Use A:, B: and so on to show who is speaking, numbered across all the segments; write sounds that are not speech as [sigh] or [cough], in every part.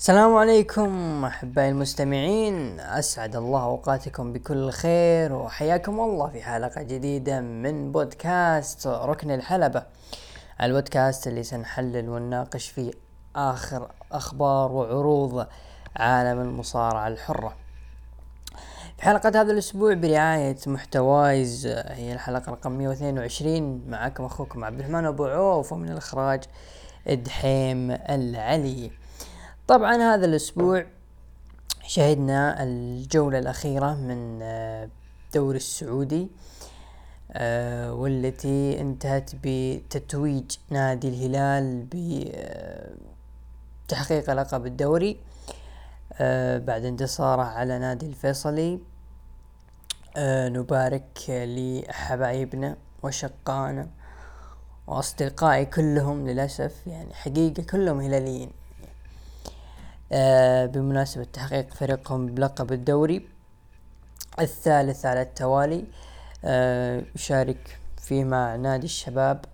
A: السلام عليكم أحبائي المستمعين. أسعد الله أوقاتكم بكل خير وحياكم الله في حلقة جديدة من بودكاست ركن الحلبة. البودكاست اللي سنحلل ونناقش فيه آخر أخبار وعروض عالم المصارعة الحرة. في حلقة هذا الأسبوع برعاية محتوايز هي الحلقة رقم 122 معكم أخوكم عبد الرحمن أبو عوف ومن الإخراج إدحيم العلي. طبعا هذا الأسبوع شهدنا الجولة الأخيرة من الدوري آه، السعودي آه، والتي انتهت بتتويج نادي الهلال بتحقيق لقب الدوري آه، بعد انتصاره على نادي الفيصلي نبارك لحبايبنا وشقائنا وأصدقائي كلهم للأسف يعني حقيقة كلهم هلاليين. آه بمناسبة تحقيق فريقهم بلقب الدوري الثالث على التوالي آه يشارك فيه مع نادي الشباب.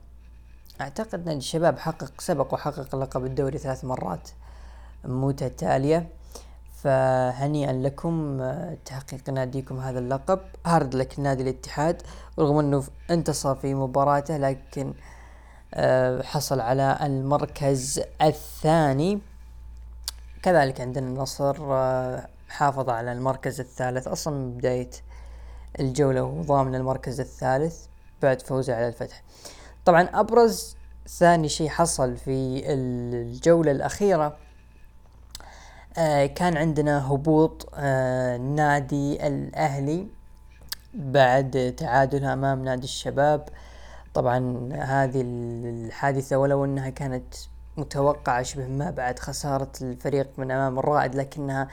A: أعتقد نادي الشباب حقق سبق وحقق لقب الدوري ثلاث مرات متتالية. فهنيئا لكم آه، تحقيق ناديكم هذا اللقب. هارد لك نادي الاتحاد رغم أنه انتصر في مباراته لكن آه، حصل على المركز الثاني. كذلك عندنا النصر آه، حافظ على المركز الثالث. أصلا من بداية الجولة وهو ضامن المركز الثالث بعد فوزه على الفتح. طبعا أبرز ثاني شيء حصل في الجولة الأخيرة آه كان عندنا هبوط آه نادي الأهلي بعد تعادله أمام نادي الشباب. طبعا هذه الحادثة ولو أنها كانت متوقعة شبه ما بعد خسارة الفريق من أمام الرائد لكنها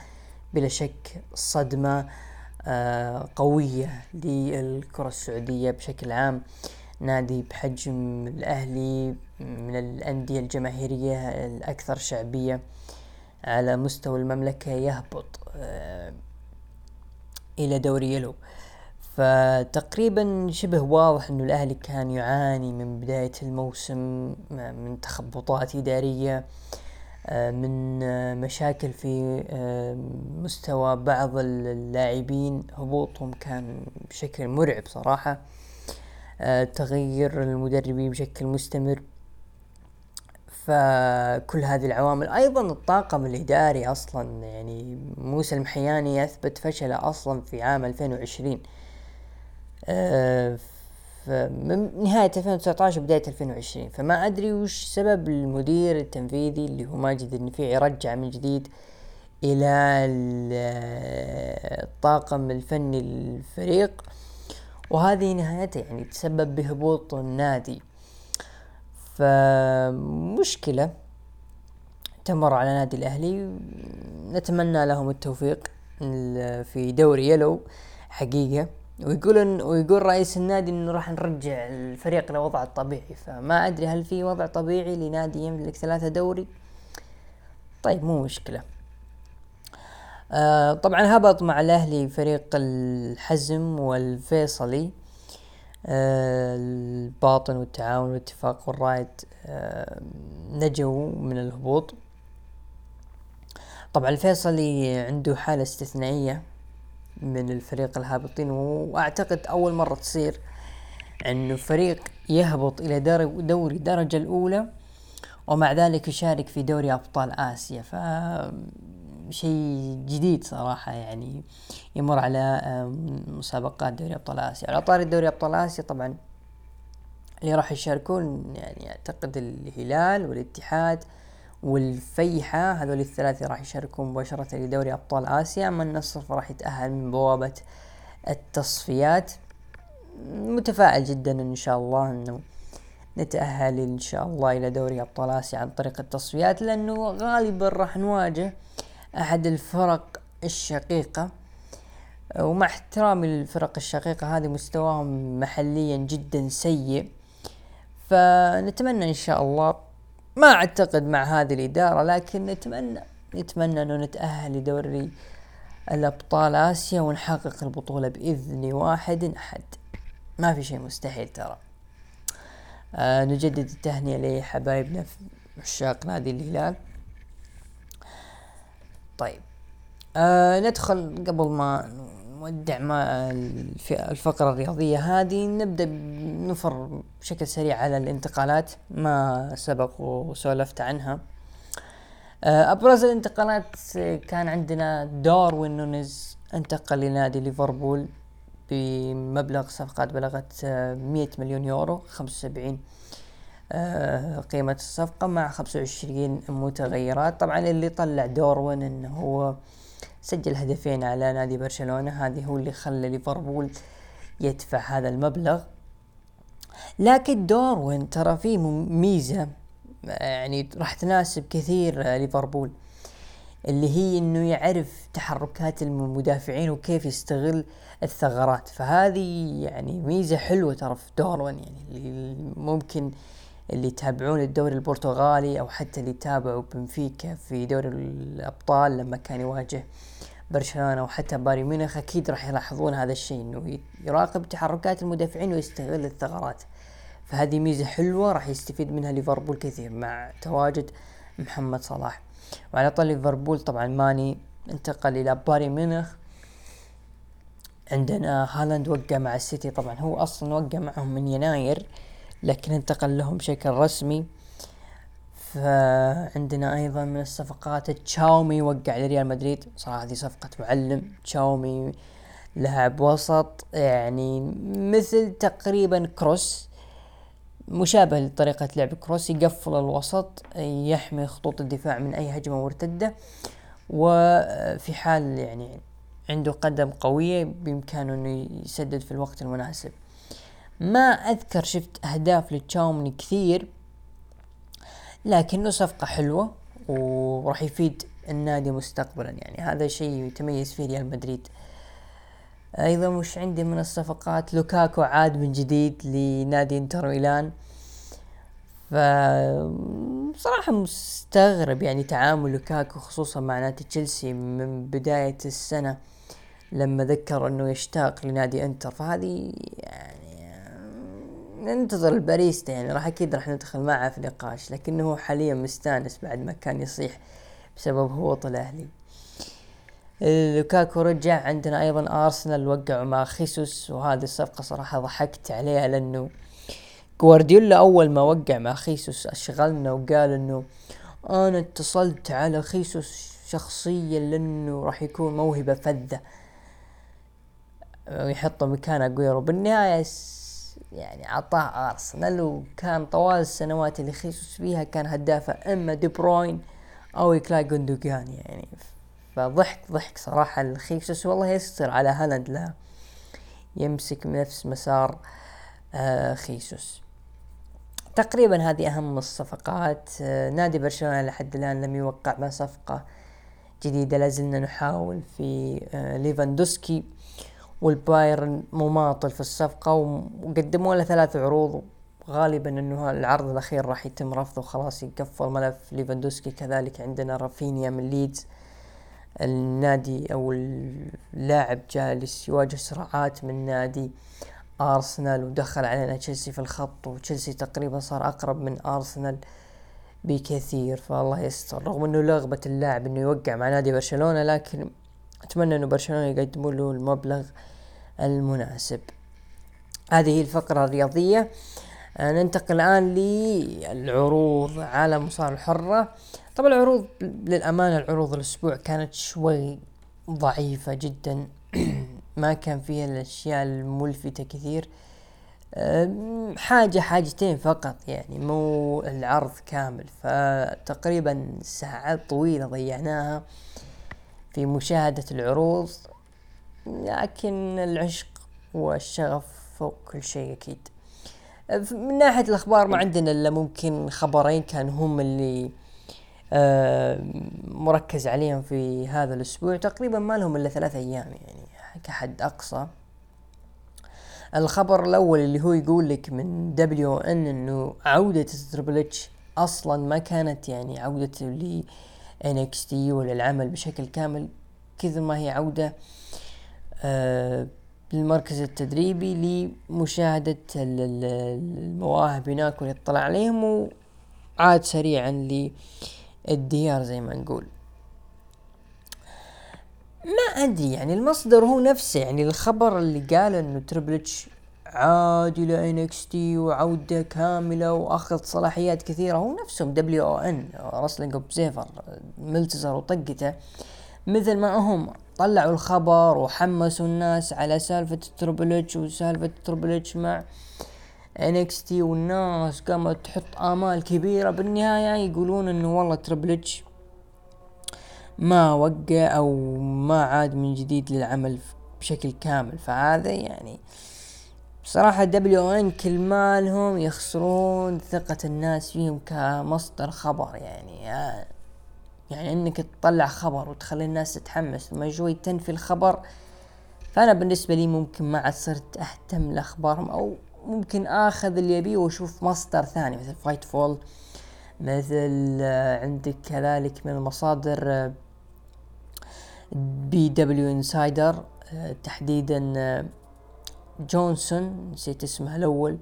A: بلا شك صدمة آه، قوية للكرة السعودية بشكل عام. نادي بحجم الأهلي من الأندية الجماهيرية الأكثر شعبية على مستوى المملكة يهبط آه، إلى دوري يلو. فتقريبا شبه واضح إنه الأهلي كان يعاني من بداية الموسم من تخبطات إدارية آه، من آه، مشاكل في آه، مستوى بعض اللاعبين. هبوطهم كان بشكل مرعب صراحة. تغير المدربين بشكل مستمر. فكل هذه العوامل. أيضا الطاقم الإداري أصلا يعني موسى المحياني أثبت فشله أصلا في عام 2020 آه، من نهاية 2019 وبداية 2020 فما أدري وش سبب المدير التنفيذي اللي هو ماجد النفيع يرجع من جديد إلى الطاقم الفني للفريق وهذه نهايته يعني تسبب بهبوط النادي فمشكلة تمر على نادي الأهلي. نتمنى لهم التوفيق في دوري يلو حقيقة. ويقول ويقول رئيس النادي إنه راح نرجع الفريق لوضعه الطبيعي. فما أدري هل في وضع طبيعي لنادي يملك ثلاثة دوري؟ طيب مو مشكلة. آه طبعا هبط مع الأهلي فريق الحزم والفيصلي. آه الباطن والتعاون والاتفاق والرائد آه نجوا من الهبوط. طبعا الفيصلي عنده حالة استثنائية. من الفريق الهابطين وأعتقد أول مرة تصير إنه فريق يهبط إلى دوري الدرجة الأولى ومع ذلك يشارك في دوري أبطال آسيا. ف شيء جديد صراحة يعني يمر على مسابقات دوري أبطال آسيا. على طاري دوري أبطال آسيا طبعا اللي راح يشاركون يعني أعتقد الهلال والاتحاد والفيحة هذول الثلاثة راح يشاركون مباشرة لدوري أبطال آسيا. أما النصر فراح يتأهل من بوابة التصفيات. متفائل جدا إن شاء الله إنه نتأهل إن شاء الله إلى دوري أبطال آسيا عن طريق التصفيات لأنه غالبا راح نواجه أحد الفرق الشقيقة. ومع احترامي للفرق الشقيقة هذه مستواهم محليا جدا سيء. فنتمنى إن شاء الله ما أعتقد مع هذه الإدارة لكن نتمنى نتمنى أنه نتأهل لدوري الأبطال آسيا ونحقق البطولة بإذن واحد أحد. ما في شيء مستحيل ترى. آه نجدد التهنئة لحبايبنا عشاق نادي الهلال. طيب. آه ندخل قبل ما نودع ما الفقرة الرياضية هذه نبدأ نفر بشكل سريع على الانتقالات ما سبق وسولفت عنها. آه أبرز الانتقالات كان عندنا داروين نونيز انتقل لنادي ليفربول بمبلغ صفقات بلغت مية مليون يورو خمسة وسبعين آه، قيمة الصفقة مع خمسة وعشرين متغيرات. طبعا اللي طلع داروين إنه هو سجل هدفين على نادي برشلونة. هذه هو اللي خلى ليفربول يدفع هذا المبلغ. لكن داروين ترى فيه ميزة يعني راح تناسب كثير ليفربول اللي هي إنه يعرف تحركات المدافعين وكيف يستغل الثغرات. فهذه يعني ميزة حلوة ترى في داروين يعني اللي ممكن اللي يتابعون الدوري البرتغالي أو حتى اللي يتابعوا بنفيكا في دوري الأبطال لما كان يواجه برشلونة وحتى باري ميونخ أكيد راح يلاحظون هذا الشيء إنه يراقب تحركات المدافعين ويستغل الثغرات. فهذه ميزة حلوة راح يستفيد منها ليفربول كثير مع تواجد محمد صلاح. وعلى طول ليفربول طبعا ماني انتقل إلى باري ميونخ. عندنا هالاند وقع مع السيتي طبعا هو أصلا وقع معهم من يناير لكن انتقل لهم بشكل رسمي. فعندنا أيضا من الصفقات تشاومي وقع لريال مدريد. صراحة هذه صفقة معلم. تشاومي لاعب وسط يعني مثل تقريبا كروس مشابه لطريقة لعب كروس يقفل الوسط يحمي خطوط الدفاع من أي هجمة مرتدة. وفي حال يعني عنده قدم قوية بإمكانه إنه يسدد في الوقت المناسب. ما أذكر شفت أهداف لتشاومني كثير. لكنه صفقة حلوة وراح يفيد النادي مستقبلا. يعني هذا شيء يتميز فيه ريال مدريد. أيضا وش عندي من الصفقات؟ لوكاكو عاد من جديد لنادي انتر ميلان. ف صراحة مستغرب يعني تعامل لوكاكو خصوصا مع نادي تشيلسي من بداية السنة لما ذكر إنه يشتاق لنادي انتر. فهذه يعني ننتظر الباريستا يعني راح أكيد راح ندخل معه في نقاش لكنه حاليا مستأنس بعد ما كان يصيح بسبب هبوط الأهلي. لوكاكو رجع عندنا أيضا أرسنال وقعوا مع خيسوس وهذه الصفقة صراحة ضحكت عليها لأنه جوارديولا أول ما وقع مع خيسوس أشغلنا وقال إنه أنا اتصلت على خيسوس شخصيا لأنه راح يكون موهبة فذة. ويحطه مكان اجويرو بالنهاية يعني عطاه أرسنال وكان طوال السنوات اللي خيسوس فيها كان هدافه إما دي بروين أو إلكاي جوندوجان يعني. فضحك ضحك صراحة الخيسوس والله يستر على هالاند لا يمسك نفس مسار آه خيسوس. تقريبا هذه أهم الصفقات. آه نادي برشلونة لحد الآن لم يوقع ما صفقة جديدة لازلنا نحاول في آه ليفاندوسكي. والبايرن مماطل في الصفقة وقدموا له ثلاث عروض غالبا إنه العرض الأخير راح يتم رفضه خلاص يقفل ملف ليفاندوسكي. كذلك عندنا رافينيا من ليدز. النادي أو اللاعب جالس يواجه صراعات من نادي أرسنال ودخل علينا تشيلسي في الخط وتشيلسي تقريبا صار أقرب من أرسنال بكثير. فالله يستر. رغم إنه رغبة اللاعب إنه يوقع مع نادي برشلونة لكن أتمنى إنه برشلونة يقدموا له المبلغ المناسب. هذه الفقرة الرياضية. آه، ننتقل الآن للعروض على مصارعة الحرة. طبعا العروض للأمانة العروض الأسبوع كانت شوي ضعيفة جدا. [clears throat] ما كان فيها الأشياء الملفتة كثير. حاجة حاجتين فقط يعني. مو العرض كامل. فتقريبا ساعات طويلة ضيعناها في مشاهدة العروض. لكن العشق والشغف فوق كل شيء أكيد. من ناحية الأخبار ما عندنا إلا ممكن خبرين كان هم اللي مركز عليهم في هذا الأسبوع. تقريبا ما لهم إلا ثلاث أيام يعني كحد أقصى. الخبر الأول اللي هو يقول لك من WON إنه عودة Triple H أصلا ما كانت يعني عودة ل NXT ولا العمل بشكل كامل كذا ما هي عودة. آه للمركز التدريبي لمشاهدة المواهب هناك والاطلاع عليهم وعاد سريعا للديار زي ما نقول. ما أدري يعني المصدر هو نفسه يعني الخبر اللي قال إنه Triple H عاد إلى NXT وعودة كاملة وأخذ صلاحيات كثيرة هو نفسهم WON Wrestling Observer ملتزر وطقته مثل ما هم. طلعوا الخبر وحمسوا الناس على سالفة Triple H وسالفة Triple H مع NXT. والناس قامت تحط آمال كبيرة بالنهاية. يقولون إنه والله Triple H ما وقع أو ما عاد من جديد للعمل بشكل كامل. فهذا يعني بصراحة WON كل مالهم يخسرون ثقة الناس فيهم كمصدر خبر يعني. يعني إنك تطلع خبر وتخلي الناس تتحمس ثم شوي تنفي الخبر فأنا بالنسبة لي ممكن ما عاد صرت أهتم لاخبارهم أو ممكن آخذ اللي أبيه وأشوف مصدر ثاني مثل Fightful مثل آه، عندك كذلك من المصادر PWInsider تحديدا آه، جونسون نسيت اسمه الأول.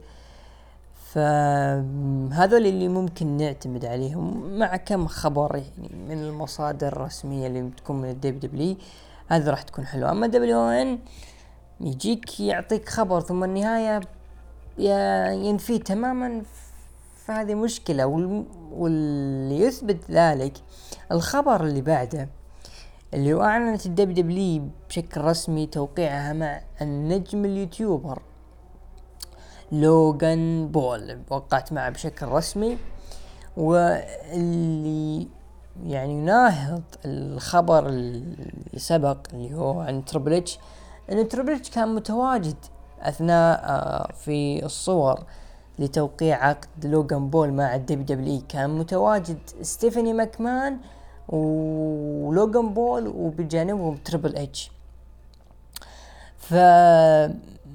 A: فهذول اللي ممكن نعتمد عليهم مع كم خبر يعني من المصادر الرسمية اللي بتكون من ال WWE هذا راح تكون حلوة. أما WON يجيك يعطيك خبر ثم النهاية ينفيه تماما فهذه مشكلة. واللي يثبت ذلك الخبر اللي بعده اللي هو أعلنت ال WWE بشكل رسمي توقيعها مع النجم ال YouTuber. لوغان بول وقعت معه بشكل رسمي. واللي يعني يناهض الخبر اللي سبق اللي هو عن Triple H إن Triple H كان متواجد أثناء آه، في الصور لتوقيع عقد لوغان بول مع ال WWE كان متواجد ستيفاني ماكمان ولوغان بول وبجانبهم Triple H ف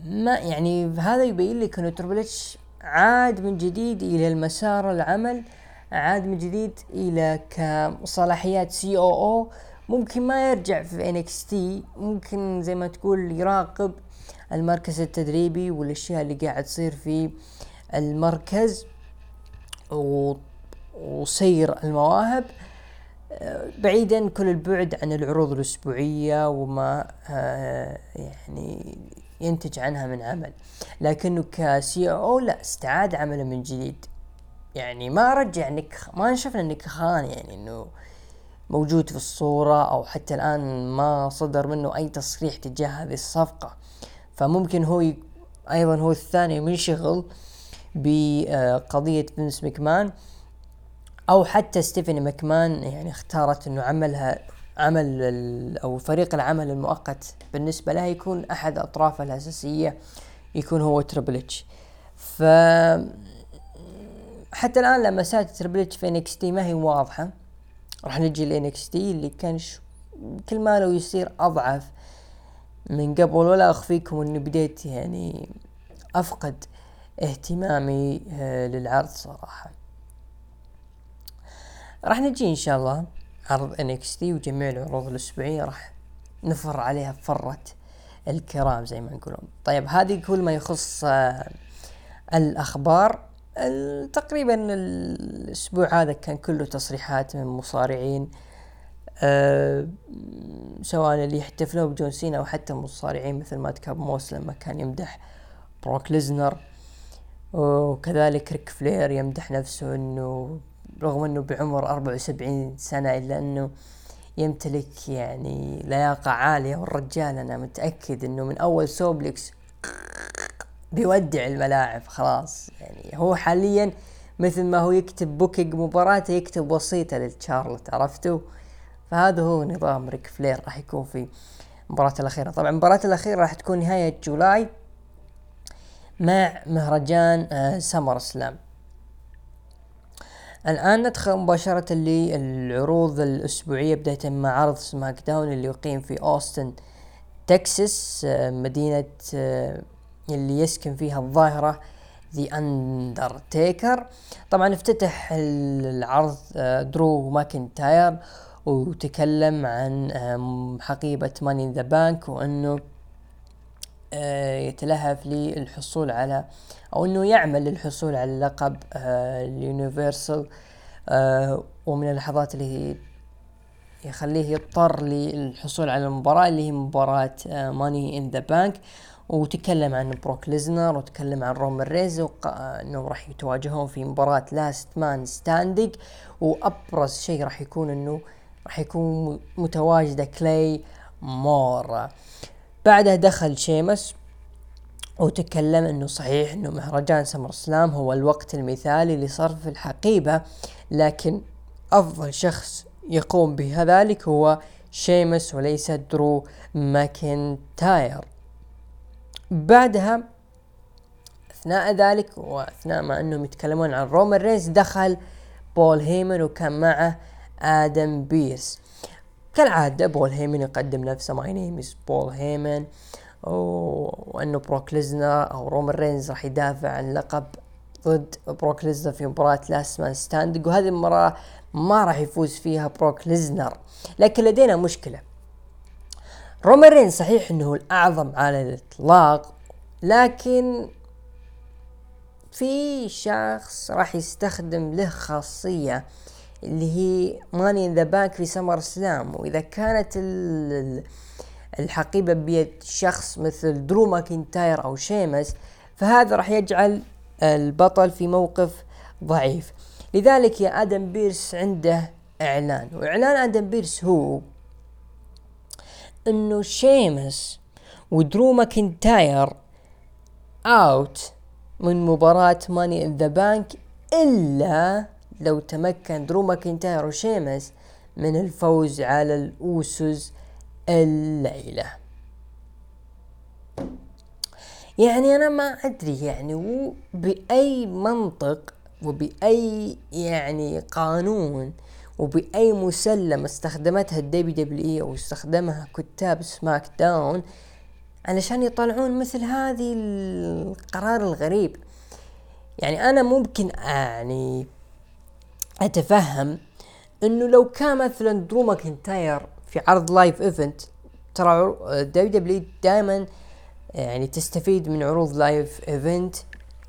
A: ما يعني هذا يبين لك إنه Triple H عاد من جديد إلى المسار العمل عاد من جديد إلى كصلاحيات COO ممكن ما يرجع في NXT ممكن زي ما تقول يراقب المركز التدريبي والأشياء اللي قاعد تصير في المركز و... وسير المواهب. بعيدا كل البعد عن العروض الأسبوعية وما آه، يعني ينتج عنها من عمل. لكنه كسي إو لا استعاد عمله من جديد. يعني ما رجع نك ما شفنا نك خان يعني إنه موجود في الصورة أو حتى الآن ما صدر منه أي تصريح تجاه هذه الصفقة. فممكن هو ي... أيضا هو الثاني منشغل بقضية فينس مكمان أو حتى ستيفاني مكمان يعني اختارت إنه عملها عمل أو فريق العمل المؤقت بالنسبة لها يكون أحد أطرافه الأساسية يكون هو Triple H ف حتى الآن لمسات Triple H في NXT ما هي واضحة راح نجي ل NXT اللي كان. كل ما لو يصير أضعف من قبل ولا أخفيكم اني بديت يعني أفقد اهتمامي آه، للعرض صراحة راح نجي إن شاء الله عرض تي وجميع العروض الأسبوعية راح نفر عليها فرة الكرام زي ما نقولون طيب هذه كل ما يخص آه الأخبار. تقريبا الأسبوع هذا كان كله تصريحات من مصارعين أه سواء اللي يحتفلوا بجون سينا أو حتى مصارعين مثل مادكاب موس لما كان يمدح بروك ليزنر. وكذلك ريك فلير يمدح نفسه إنه رغم إنه بعمر 74 سنة إلا إنه يمتلك يعني لياقة عالية. والرجال أنا متأكد إنه من أول suplex بيودع الملاعب خلاص. يعني هو حاليا مثل ما هو يكتب booking مباراته يكتب وسيطة للتشارلت عرفتوا فهذا هو نظام ريك فلير راح يكون في المباراة الأخيرة. طبعا المباراة الأخيرة راح تكون نهاية جولاي مع مهرجان آه SummerSlam. الآن ندخل مباشرة للعروض الأسبوعية بداية مع عرض SmackDown اللي يقيم في أوستن تكساس آه، مدينة آه، اللي يسكن فيها الظاهرة ذا اندرتيكر طبعا افتتح العرض آه، درو ماكنتاير وتكلم عن حقيبة Money in the Bank وأنه يتلهف للحصول على أو إنه يعمل للحصول على لقب ال Universal آه، ومن اللحظات اللي يخليه يضطر للحصول على المباراة اللي هي مباراة Money in the Bank وتكلم عن بروك ليزنر وتكلم عن رومان رينز انه راح يتواجهون في مباراة last man standing وأبرز شيء راح يكون إنه راح يكون متواجدة Claymore بعدها دخل شيمس وتكلم إنه صحيح إنه مهرجان SummerSlam هو الوقت المثالي لصرف الحقيبة لكن أفضل شخص يقوم بذلك هو شيمس وليس درو ماكنتاير. بعدها أثناء ذلك وأثناء ما إنهم يتكلمون عن رومان رينز دخل بول هيمن وكان معه آدم بيرس. كالعادة بول هيمن يقدم نفسه my name is بول هيمن وأنه بروك أو رومان رينز راح يدافع عن لقب ضد بروك ليزنر في مباراة last man standing وهذه المباراة ما راح يفوز فيها بروك ليزنر. لكن لدينا مشكلة. رومان رينز صحيح إنه الأعظم على الإطلاق لكن في شخص راح يستخدم له خاصية. اللي هي Money in the Bank في SummerSlam وإذا كانت الحقيبة بيد شخص مثل درو ماكنتاير أو شيمس فهذا راح يجعل البطل في موقف ضعيف. لذلك يا آدم بيرس عنده إعلان. وإعلان آدم بيرس هو إنه شيمس ودرو ماكنتاير out من مباراة Money in the Bank إلا لو تمكن درو ماكنتاير وشيمس من الفوز على الأوسوس الليلة. يعني أنا ما أدري يعني بأي منطق وباي يعني قانون وباي مسلم استخدمتها ال WWE أو استخدمها كتاب SmackDown علشان يطلعون مثل هذه القرار الغريب. يعني أنا ممكن يعني أتفهم إنه لو كان مثلا درو ماكنتاير في عرض live event ترى WWE دائما يعني تستفيد من عروض live event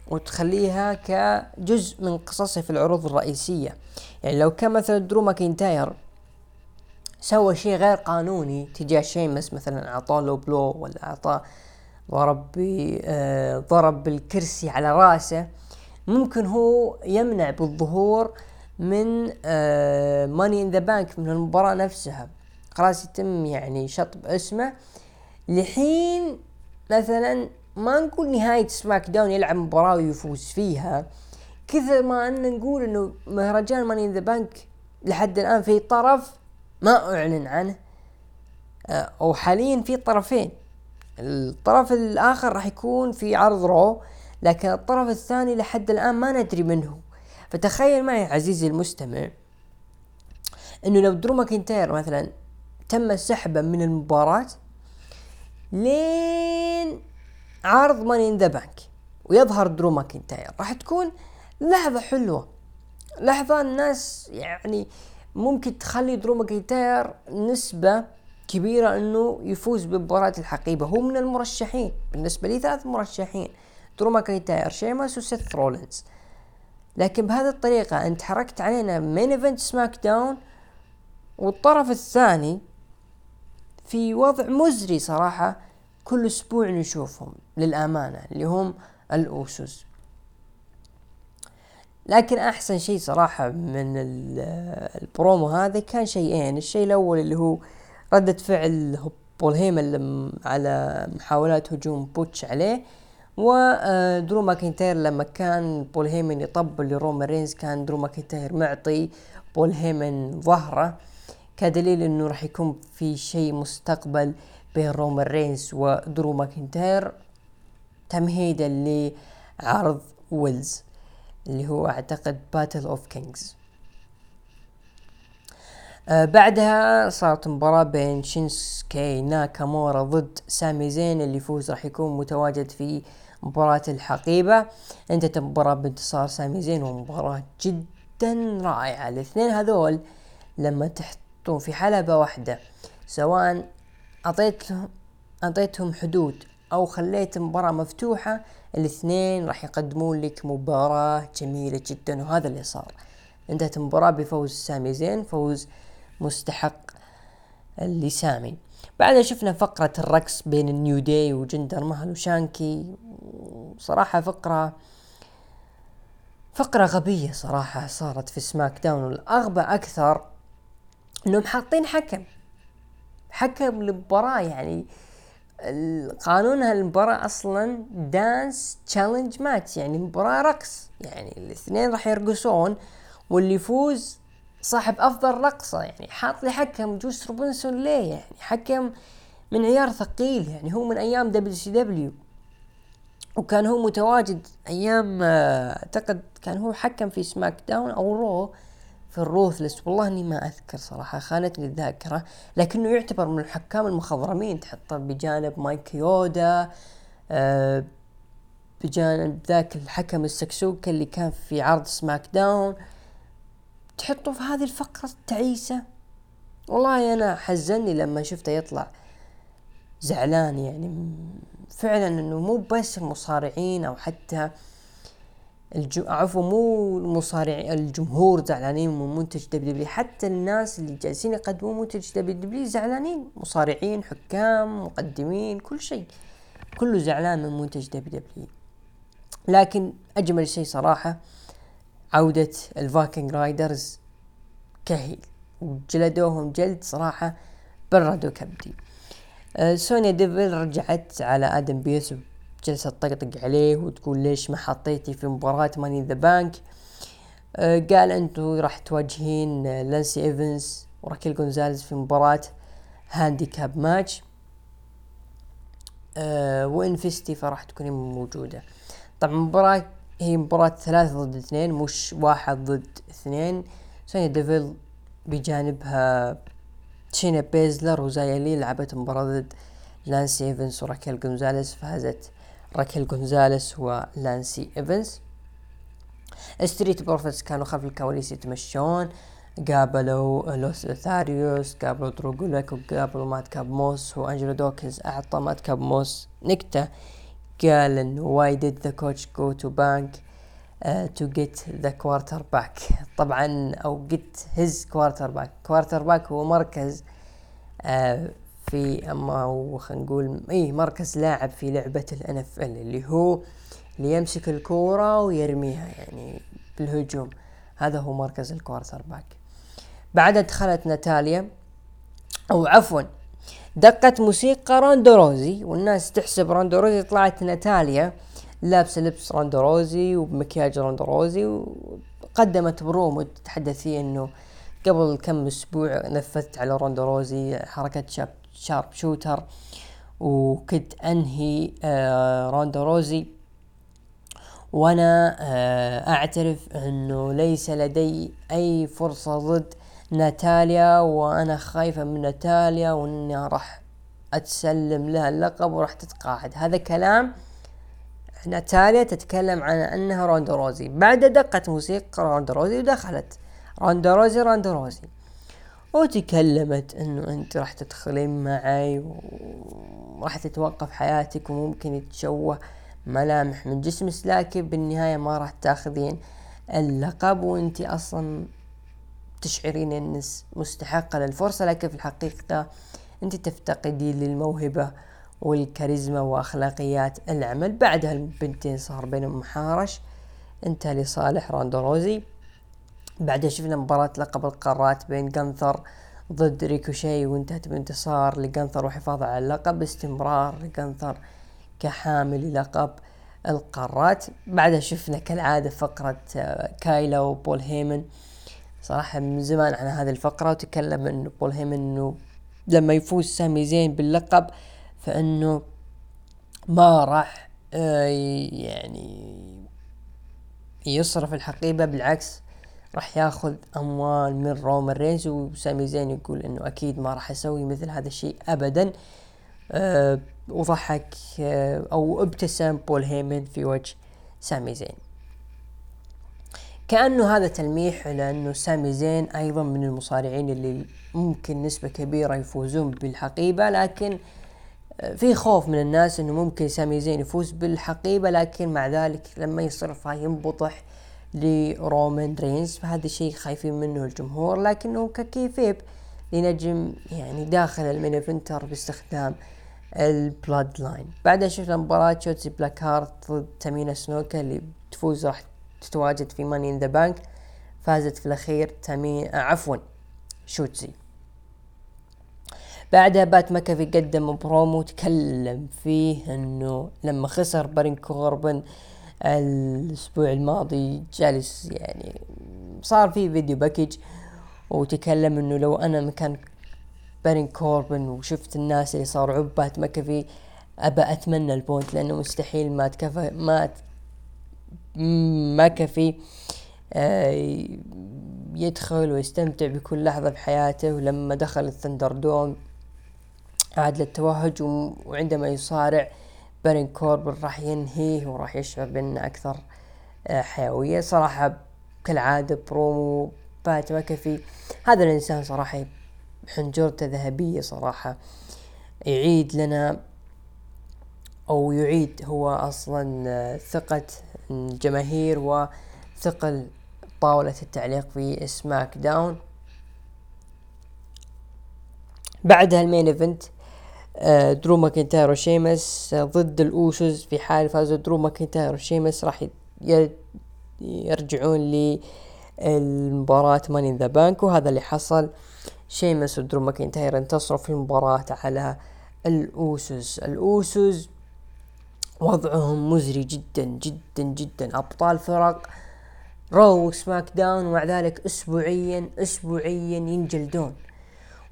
A: وتخليها كجزء من قصصها في العروض الرئيسية. يعني لو كان مثلا درو ماكنتاير سوى شيء غير قانوني تجاه شيمس مثلا أعطاه low blow ولا أعطاه ضرب آه ضرب بالكرسي على رأسه ممكن هو يمنع بالظهور من Money in the Bank من المباراة نفسها. خلاص يتم يعني شطب اسمه. لحين مثلا ما نقول نهاية SmackDown يلعب مباراة ويفوز فيها كثر ما أن نقول إنه مهرجان Money in the Bank لحد الآن في طرف ما أعلن عنه. آه، أو حاليا في طرفين. الطرف الآخر راح يكون في عرض Raw لكن الطرف الثاني لحد الآن ما ندري منه فتخيل معي عزيزي المستمع إنه لو درو ماكنتاير مثلا تم سحبه من المباراة لين عرض Money in the Bank ويظهر درو ماكنتاير. راح تكون لحظة حلوة. لحظة الناس يعني ممكن تخلي درو ماكنتاير نسبة كبيرة إنه يفوز بمباراة الحقيبة. هو من المرشحين. بالنسبة لي ثلاث مرشحين. درو ماكنتاير شيماس وسيث رولينز. لكن بهذه الطريقة أنت حرقت علينا main event SmackDown والطرف الثاني في وضع مزري صراحة كل أسبوع نشوفهم للأمانة اللي هم الأوسوس. لكن أحسن شيء صراحة من البرومو هذا كان شيئين الشيء الأول اللي هو ردة فعل بول هيمن على محاولات هجوم بوتش عليه. ودرو ماكنتاير لما كان بول هيمن يطبل لرومان رينز كان درو ماكنتاير معطي بول هيمن ظهره كدليل إنه راح يكون في شيء مستقبل بين رومان رينز ودرو ماكنتاير تمهيدا لعرض ويلز اللي هو أعتقد Battle of Kings بعدها صارت مباراة بين شينسكي ناكامورا ضد سامي زين اللي يفوز راح يكون متواجد في مباراة الحقيبة. انتهت المباراة بانتصار سامي زين ومباراة جدا رائعة. الاثنين هذول لما تحطون في حلبة واحدة سواء اعطيت أعطيتهم حدود أو خليت مباراة مفتوحة الاثنين راح يقدمون لك مباراة جميلة جدا وهذا اللي صار. انتهت المباراة بفوز سامي زين فوز مستحق لسامي. بعدها شفنا فقرة الرقص بين ال New Day وجندر مهل وشانكي. صراحة فقرة فقرة غبية صراحة صارت في SmackDown. والأغبى أكثر إنهم حاطين حكم حكم المباراة يعني قانون هالمباراة أصلا dance challenge match يعني مباراة رقص. يعني الاثنين راح يرقصون واللي يفوز صاحب أفضل رقصة يعني حاط لي حكم تشارلز روبنسون ليه يعني؟ حكم من عيار ثقيل يعني هو من أيام WCW. وكان هو متواجد أيام آه، أعتقد كان هو حكم في SmackDown أو Raw في ال Ruthless. والله إني ما أذكر صراحة خانتني الذاكرة. لكنه يعتبر من الحكام المخضرمين. تحطه بجانب مايك كيودا آه بجانب ذاك الحكم السكسوكة اللي كان في عرض SmackDown تحطه في هذه الفقرة التعيسة والله أنا حزني لما شفته يطلع زعلان يعني فعلا إنه مو بس المصارعين أو حتى الجو... عفوا مو المصارع الجمهور زعلانين من منتج W حتى الناس اللي جالسين يقدمون منتج W زعلانين مصارعين حكام مقدمين كل شيء. كله زعلان من منتج W. لكن أجمل شيء صراحة عودة ال Viking Raiders ك heel. وجلدوهم جلد صراحة بردوا كبدي آه سونيا ديفل رجعت على آدم بيرس جلسة تطقطق عليه وتقول ليش ما حطيتني في مباراة Money the Bank قال أنتو راح تواجهين لايسي إيفنز وراكيل جونزاليز في مباراة handicap match. آه وان فيستي فراح تكونين موجودة. طبعا مباراة هي مباراة ثلاثة ضد اثنين مش واحد ضد اثنين. سونيا ديفل بجانبها شاينا بيزلر وزايا لي لعبت مباراة ضد لايسي إيفنز وراكيل جونزاليس فازت راكيل جونزاليس ولايسي إيفنز. Street Profits كانوا خلف الكواليس يتمشون. قابلوا Los Lotharios قابلوا درو غولاك وقابلوا مادكاب موس وأنجلو دوكنز أعطى مادكاب موس نكتة. قال انه why did the coach go to bank uh, to get the quarterback طبعا أو get his quarterback quarterback هو مركز uh, في أما هو خلينا نقول اي مركز لاعب في لعبة ال NFL اللي هو اللي يمسك الكورة ويرميها يعني بالهجوم. هذا هو مركز ال quarterback بعدها دخلت ناتاليا أو عفوا دقت موسيقى روندا روزي والناس تحسب روندا روزي طلعت ناتاليا لابسة لبس روندا روزي وبمكياج روندا روزي وقدمت برومو تتحدث فيه إنه قبل كم أسبوع نفذت على روندا روزي حركة شاب sharpshooter وكنت أنهي آه روندا روزي. وأنا آه أعترف إنه ليس لدي أي فرصة ضد ناتاليا وأنا خايفة من ناتاليا وإني راح أتسلم لها اللقب وراح تتقاعد. هذا كلام ناتاليا تتكلم عن أنها روندا روزي. بعد دقت موسيقى روندا روزي ودخلت روندا روزي روندا روزي. وتكلمت إنه أنت راح تدخلين معي وراح تتوقف حياتك وممكن يتشوه ملامح من جسمك لكن بالنهاية ما راح تاخذين اللقب. وأنت أصلا تشعرين انك مستحقة للفرصة لكن في الحقيقة أنت تفتقدين للموهبة والكاريزما وأخلاقيات العمل. بعدها البنتين صار بينهم محارش. انتهى لصالح راندوروزي بعدها شفنا مباراة لقب القارات بين جانثر ضد ريكوشي وانتهت بانتصار لجانثر وحفاظه على اللقب باستمرار لجانثر كحامل لقب القارات. بعدها شفنا كالعادة فقرة آه، كايلا وبول هيمن. صراحة من زمان عن هذه الفقرة وتكلم إنه بول هيمن إنه لما يفوز سامي زين باللقب فإنه ما راح آه، يعني يصرف الحقيبة بالعكس راح ياخذ أموال من رومان رينز وسامي زين يقول إنه أكيد ما راح أسوي مثل هذا الشيء ابدا. أه وضحك أه أو ابتسم بول هيمن في وجه سامي زين. كأنه هذا تلميح إلى أنه سامي زين أيضا من المصارعين اللي ممكن نسبة كبيرة يفوزون بالحقيبة لكن آه، في خوف من الناس أنه ممكن سامي زين يفوز بالحقيبة لكن مع ذلك لما يصرفها ينبطح لرومان رينز فهذا الشيء خايفين منه الجمهور لكنه ك kayfabe لنجم يعني داخل ال main eventer باستخدام ال Bloodline بعدها شفنا مباراة شوتسي بلاك هارت ضد تامينا سنوكا اللي تفوز راح تتواجد في Money in the Bank فازت في الأخير تامين آه عفوا شوتسي. بعدها بات مكافي قدم برومو تكلم فيه إنه لما خسر بارين كوربن الأسبوع الماضي جالس يعني صار في video package وتكلم إنه لو أنا مكان بارين كوربن وشفت الناس اللي صاروا عقب بات مكافي أبى أتمنى ال punt لأنه مستحيل ما تكفى ما مكافي آه يدخل ويستمتع بكل لحظة بحياته. ولما دخل ال ThunderDome عاد للتوهج وعندما يصارع بارين كوربن راح ينهيه وراح يشعر بأنه أكثر آه، حيوية. صراحة كالعادة برومو بات مكافي هذا الإنسان صراحة حنجرته ذهبية صراحة. يعيد لنا أو يعيد هو أصلا آه، ثقة الجماهير وثقل طاولة التعليق في سماك داون. بعدها ال main event آه، درو ماكنتاير وشيمس آه، ضد الأوسوس في حال فازوا درو ماكنتاير وشيمس راح يرجعون للمباراة Money the Bank وهذا اللي حصل. شيمس ودرو ماكنتاير انتصروا في المباراة على الأوسوس. الأوسوس وضعهم مزري جدا جدا جدا. أبطال فرق Raw SmackDown ومع ذلك اسبوعيا اسبوعيا ينجلدون.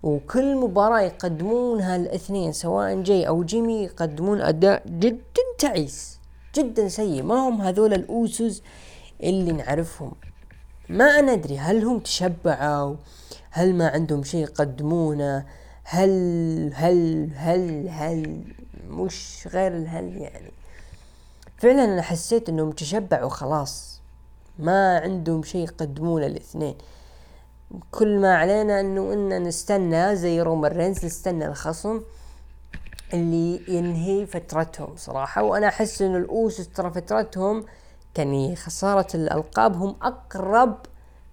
A: وكل مباراة يقدمونها الاثنين سواء جاي أو جيمي يقدمون أداء جدا تعيس جدا سيء. ما هم هذول الأوسوس اللي نعرفهم؟ ما ندري هل هم تشبعوا؟ هل ما عندهم شيء يقدمونه؟ هل هل هل هل مش غير الهل يعني. فعلا أنا حسيت إنهم تشبعوا خلاص ما عندهم شيء يقدمونه الاثنين. كل ما علينا إنه إن نستنى زي رومان رينز نستنى الخصم اللي ينهي فترتهم صراحة. وأنا أحس ان الأوسوس ترى فترتهم كان خسارة الألقاب هم أقرب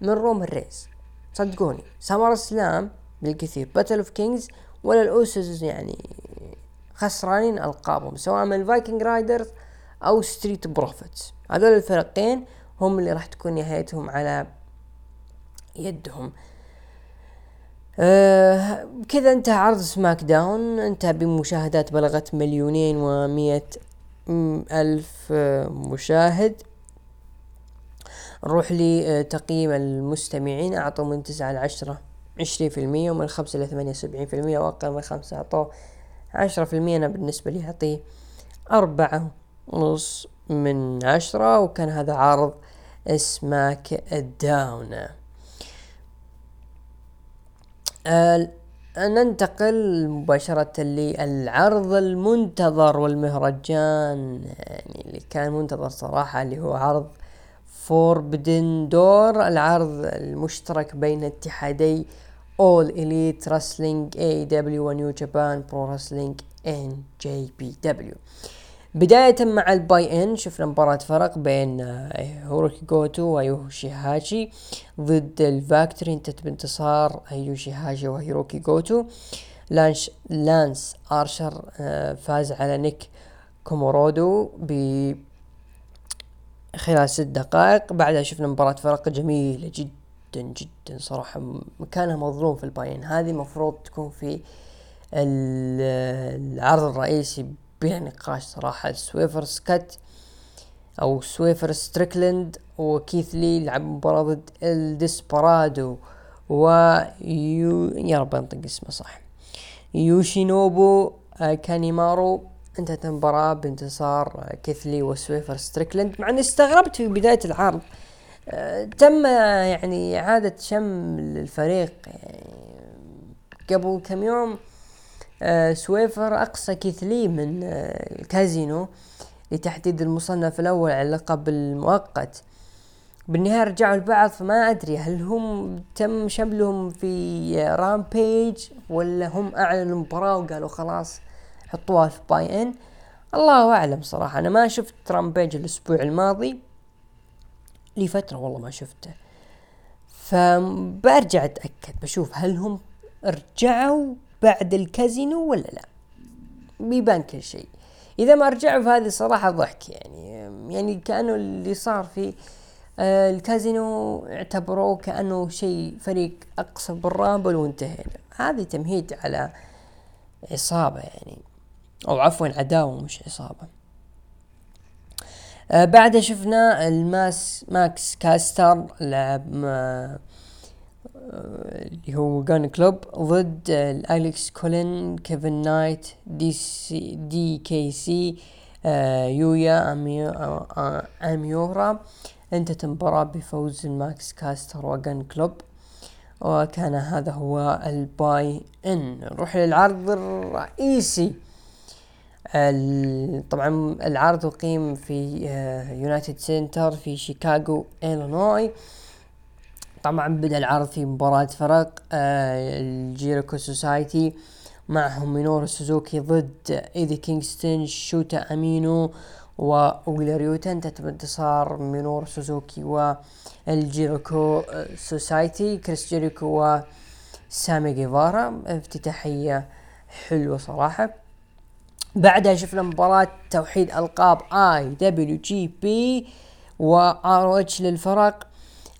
A: من رومان رينز. صدقوني. SummerSlam بالكثير. Battle of Kings ولا الأوسوس يعني خسرانين ألقابهم سواء من ال Viking Raiders أو Street Profits هذول الفرقين هم اللي راح تكون نهايتهم على يدهم. آه كذا انتهى عرض سماك داون انتهى بمشاهدات بلغت مليونين ومية ألف آه، مشاهد. نروح لتقييم المستمعين. أعطوا من تسعة لعشرة. عشرين في المية ومن خمسة لثمانية وسبعين في المية وأقل من خمسة أعطوه. عشرة في المية أنا بالنسبة لي أعطيه أربعة ونص من عشرة وكان هذا عرض SmackDown. ننتقل مباشرة للعرض المنتظر والمهرجان يعني اللي كان منتظر صراحة اللي هو عرض Forbidden Door العرض المشترك بين اتحادي All Elite Wrestling AEW و New Japan Pro Wrestling NJPW بداية مع ال buy-in شفنا مباراة فرق بين آه، هيروكي جوتو ويوشي هاشي ضد الفاكتوري انتهت بانتصار يوشي هاشي وهيروكي جوتو. لان لانس آرشر آه، فاز على نيك كومورودو ب خلال ست دقائق. بعدها شفنا مباراة فرق جميلة جدا. جدا صراحة. مكانها مظلوم في ال buy-in هذه مفروض تكون في العرض الرئيسي بلا نقاش صراحة سويرف سكت أو سويرف ستريكلند وكيث لي لعب مباراة ضد إل ديسبرادو و يو يا رب أنطق اسمه صح. يوشينوبو آه، كانيمارو. انتهت المباراة بانتصار كيث لي وسويرف ستريكلند مع إني استغربت في بداية العرض تم يعني إعادة شمل الفريق يعني قبل كم يوم آه، سويرف أقصى كيث لي من آه، الكازينو لتحديد المصنف الأول على اللقب المؤقت. بالنهاية رجعوا لبعض فما أدري هل هم تم شملهم في Rampage ولا هم أعلنوا المباراة وقالوا خلاص حطوها في buy-in الله أعلم صراحة أنا ما شفت Rampage الأسبوع الماضي. لي فترة والله ما شفته. فبرجع أتأكد بشوف هل هم رجعوا بعد الكازينو ولا لا. بيبان كل شيء. إذا ما رجعوا فهذه صراحة ضحك يعني. يعني كأنه اللي صار في آه الكازينو اعتبروه كأنه شيء فريق أقصى بالرامبل وانتهينا. هذه تمهيد على عصابة يعني. أو عفوا عداوة مش عصابة. آه بعدها شفنا الماس ماكس كاستر لعب آه اللي هو جان كلوب ضد الالكس كولين كيفن نايت دي سي دي كي سي آه يويا آه أميورا. انتهت المباراة بفوز الماكس كاستر وجان كلوب. وكان هذا هو الباي إن. نروح للعرض الرئيسي. طبعا العرض اقيم في United Center في شيكاغو إلينوي طبعا بدأ العرض في مباراة فرق الجيريكو society معهم مينورو سوزوكي ضد إيدي كينغستون شوتا أمينو وويلر يوتا انتهت بانتصار مينورو سوزوكي والجيريكو society. كريس جيريكو وسامي جيفارا افتتاحية حلوة صراحة. بعدها شفنا مباراة توحيد ألقاب اي دبليو جي بي وار اتش للفرق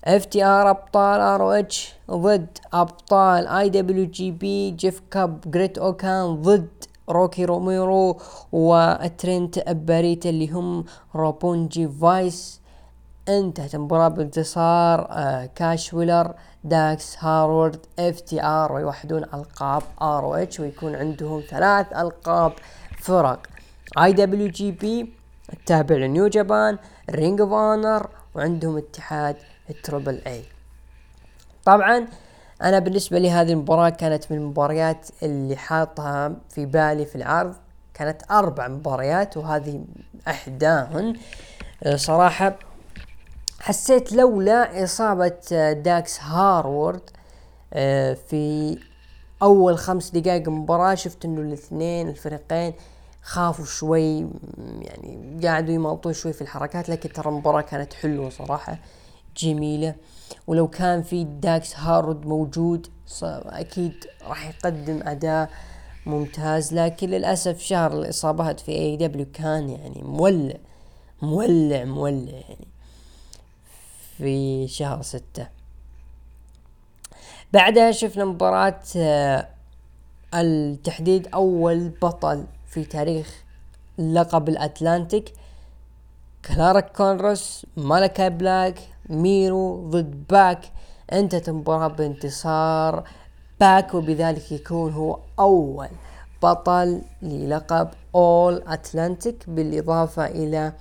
A: FTR أبطال ROH ضد أبطال IWGP جيف كوب جريت أوكان ضد روكي روميرو وترينت باريتا اللي هم Roppongi Vice. انتهت المباراة بانتصار آه كاش ويلر داكس هاروود FTR ويوحدون القاب ROH ويكون عندهم ثلاث ألقاب فرق. IWGP التابع ل New Japan Ring of Honor وعندهم اتحاد ال Triple A طبعا أنا بالنسبة لي هذه المباراة كانت من المباريات اللي حاطها في بالي في العرض. كانت أربع مباريات وهذه أحداهن. صراحة حسيت لولا إصابة داكس هاروود آه، في أول خمس دقائق مباراة شفت إنه الاثنين الفريقين خافوا شوي يعني قاعدوا يمطون شوي في الحركات لكن ترى المباراة كانت حلوة صراحة جميلة. ولو كان في داكس هاروود موجود أكيد راح يقدم أداء ممتاز. لكن للأسف شهر الإصابات في AEW كان يعني مولع مولع مولع يعني في شهر ستة. بعدها شفنا مباراة آه، التحديد أول بطل في تاريخ لقب ال Atlantic. كلارك كونرز مالاكاي بلاك ميرو ضد باك. انتهت المباراة بانتصار باك وبذلك يكون هو أول بطل للقب All-Atlantic بالإضافة إلى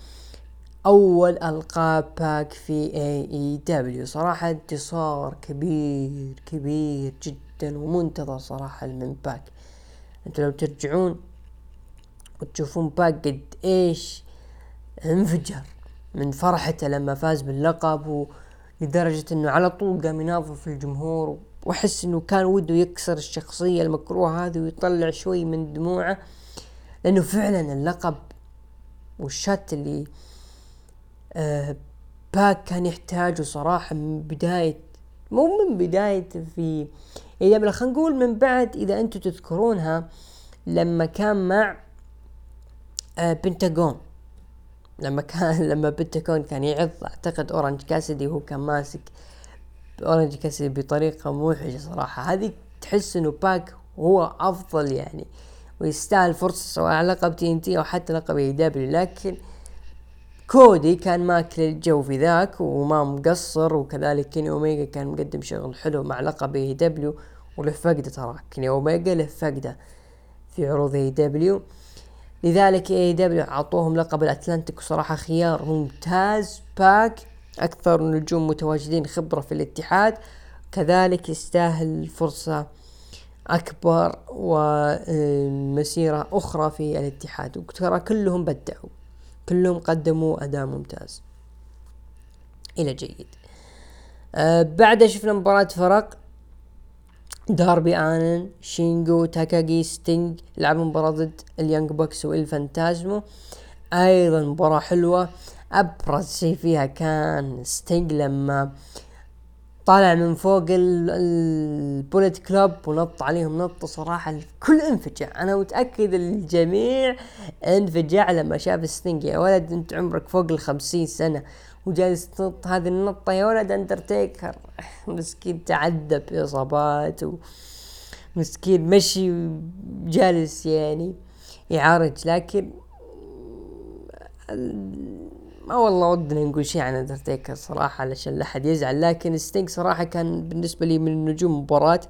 A: أول ألقاب باك في AEW صراحة انتصار كبير كبير جدا ومنتظر صراحة من باك. أنتوا لو ترجعون وتشوفون باك قد إيش انفجر من فرحته لما فاز باللقب لدرجة إنه على طول قام يناظر في الجمهور. وأحس إنه كان وده يكسر الشخصية المكروهة هذه ويطلع شوي من دموعه لأنه فعلا اللقب والشات اللي آه باك كان يحتاجه صراحة من بداية مو من بداية في إذا خلينا نقول من بعد إذا أنتم تذكرونها لما كان مع آه بنتاغون. لما كان [laughs] لما بنتاغون كان يعض أعتقد أورنج كاسدي وهو كان ماسك أورنج كاسدي بطريقة موحشة صراحة. هذه تحس إنه باك هو أفضل يعني ويستاهل فرصة سواء على لقب TNT أو حتى لقب AEW. لكن كودي كان ماكل الجو في ذاك وما مقصر وكذلك كيني اوميجا كان مقدم شغل حلو مع لقب AEW وله فقدة ترى. كيني اوميجا له فقدة في عروض AEW. لذلك AEW أعطوهم لقب ال Atlantic وصراحة خيار ممتاز باك أكثر نجوم متواجدين خبرة في الاتحاد. كذلك يستاهل فرصة أكبر ومسيرة أخرى في الاتحاد. وترى كلهم بدعوا كلهم قدموا أداء ممتاز. إلى جيد. آه بعدها شفنا مباراة فرق. داربي ألن شينجو تاكاجي ستينج لعبوا مباراة ضد ال Young Bucks والفانتازمو. أيضا مباراة حلوة ابرز شيء فيها كان ستينج لما طالع من فوق ال Bullet Club ونط عليهم نطة صراحة الكل انفجع. أنا متأكد الجميع انفجع لما شاف ستينج يا ولد أنت عمرك فوق الخمسين سنة. وجالس تنط هذه النطة يا ولد اندرتيكر [laughs] مسكين تعذب اصابات و مسكين مشي جالس يعني يعارج. لكن ما والله ودنا نقول شيء عن اندرتيكر صراحة علشان لا أحد يزعل. لكن ستينج صراحة كان بالنسبة لي من نجوم المباراة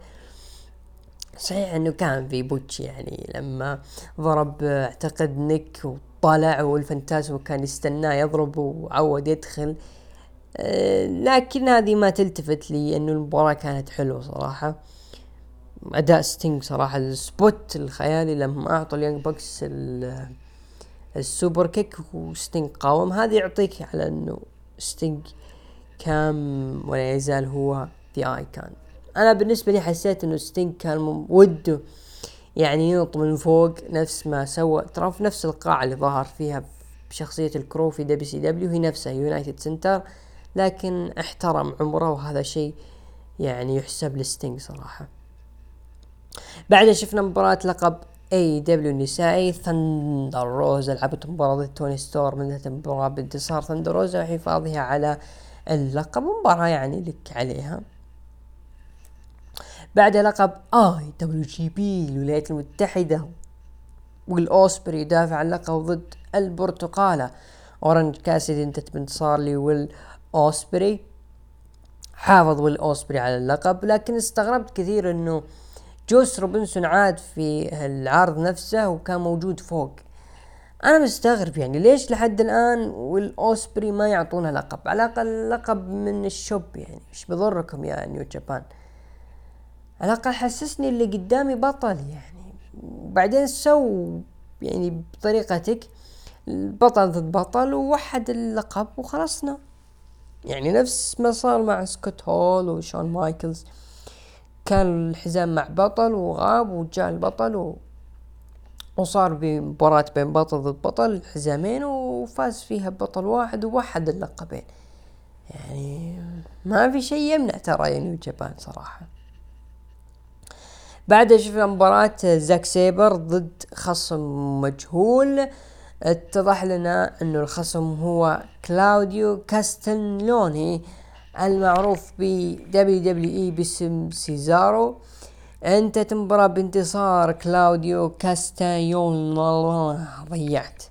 A: صحيح إنه كان في botch يعني لما ضرب اعتقد نيك وطلع والفانتازمو كان يستناه يضرب وعود يدخل. أه لكن هذه ما تلتفت لي إنه المباراة كانت حلوة صراحة. أداء ستينج صراحة ال spot الخيالي لما اعطوا ال Young Bucks ال superkick وستينج قاوم هذا يعطيك على إنه ستينج كان ولا يزال هو The Icon أنا بالنسبة لي حسيت إنه ستينج كان وده يعني ينط من فوق نفس ما سوى. ترى في نفس القاعة اللي ظهر فيها بشخصية ال Crow في WCW هي نفسها United Center لكن احترم عمره وهذا شيء يعني يحسب لستينج صراحة. بعدها شفنا مباراة لقب AEW النسائي ثندر روزا لعبت مباراة ضد توني ستورم. انتهت المباراة بانتصار ثندر روزا وحفاظها على اللقب مباراة يعني لك عليها. بعد لقب IWGP الولايات المتحدة ويل أوسبري يدافع عن اللقب ضد البرتقالة أورنج كاسيدي انتهت بانتصار لويل اوسبري حافظ ويل اوسبري على اللقب لكن استغربت كثير إنه جوس روبنسون عاد في العرض نفسه وكان موجود فوق. أنا مستغرب يعني ليش لحد الآن ويل اوسبري ما يعطونه لقب؟ على الأقل لقب من الشوب يعني إيش بضركم يا New Japan؟ على الأقل حسسني اللي قدامي بطل يعني. وبعدين سو يعني بطريقتك بطل ضد بطل ووحد اللقب وخلصنا. يعني نفس ما صار مع سكوت هول وشون مايكلز. كان الحزام مع بطل وغاب وجاء البطل و... وصار بمباراة بين بطل ضد بطل حزامين وفاز فيها بطل واحد ووحد اللقبين. يعني ما في شيء يمنع ترى New Japan صراحة. بعدها شفنا مباراة زاك سيبر ضد خصم مجهول. اتضح لنا أنه الخصم هو كلاوديو كاستنيولي المعروف ب WWE باسم سيزارو. انتهت المباراة بانتصار كلاوديو كاستايون ضيعت.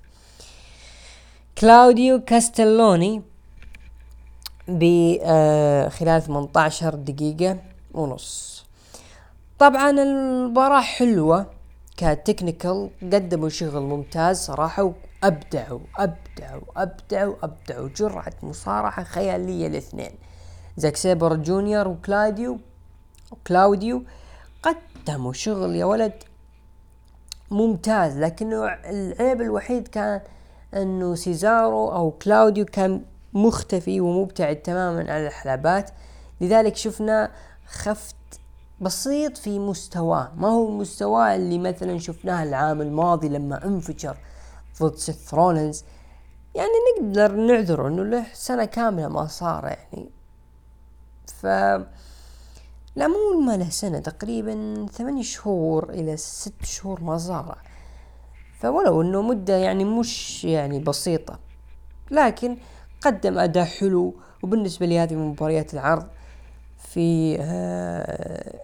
A: كلاوديو كاستنيولي بخلال 18 دقيقة ونص. طبعا المباراة حلوة. ك technical قدموا شغل ممتاز صراحة وأبدعوا أبدعوا أبدعوا أبدعوا. جرعة مصارعة خيالية الاثنين. زاك سيبر جونيور وكلاوديو وكلاوديو قدموا شغل يا ولد ممتاز. لكنه العيب الوحيد كان إنه سيزارو أو كلاوديو كان مختفي ومبتعد تماما عن الحلبات. لذلك شفنا خفت بسيط في مستواه. ما هو المستوى اللي مثلا شفناه العام الماضي لما انفجر ضد سيث رولنز يعني نقدر نعذره إنه له سنة كاملة ما صار يعني. ف لا مو ما له سنة تقريبا ثمانية شهور إلى ست شهور ما صار. فولو إنه مدة يعني مش يعني بسيطة. لكن قدم أداء حلو وبالنسبة لي هذه مباريات العرض في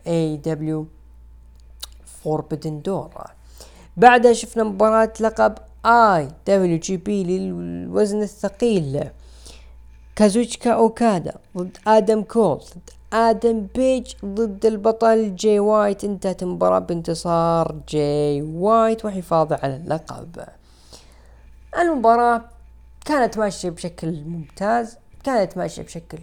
A: AEW Forbidden Door بعدها شفنا مباراة لقب IWGP للوزن الثقيل. كازوتشيكا أوكادا ضد آدم كول ضد آدم بيج ضد البطل جاي وايت انتهت المباراة بانتصار جاي وايت وحفاظه على اللقب. المباراة كانت ماشية بشكل ممتاز كانت ماشية بشكل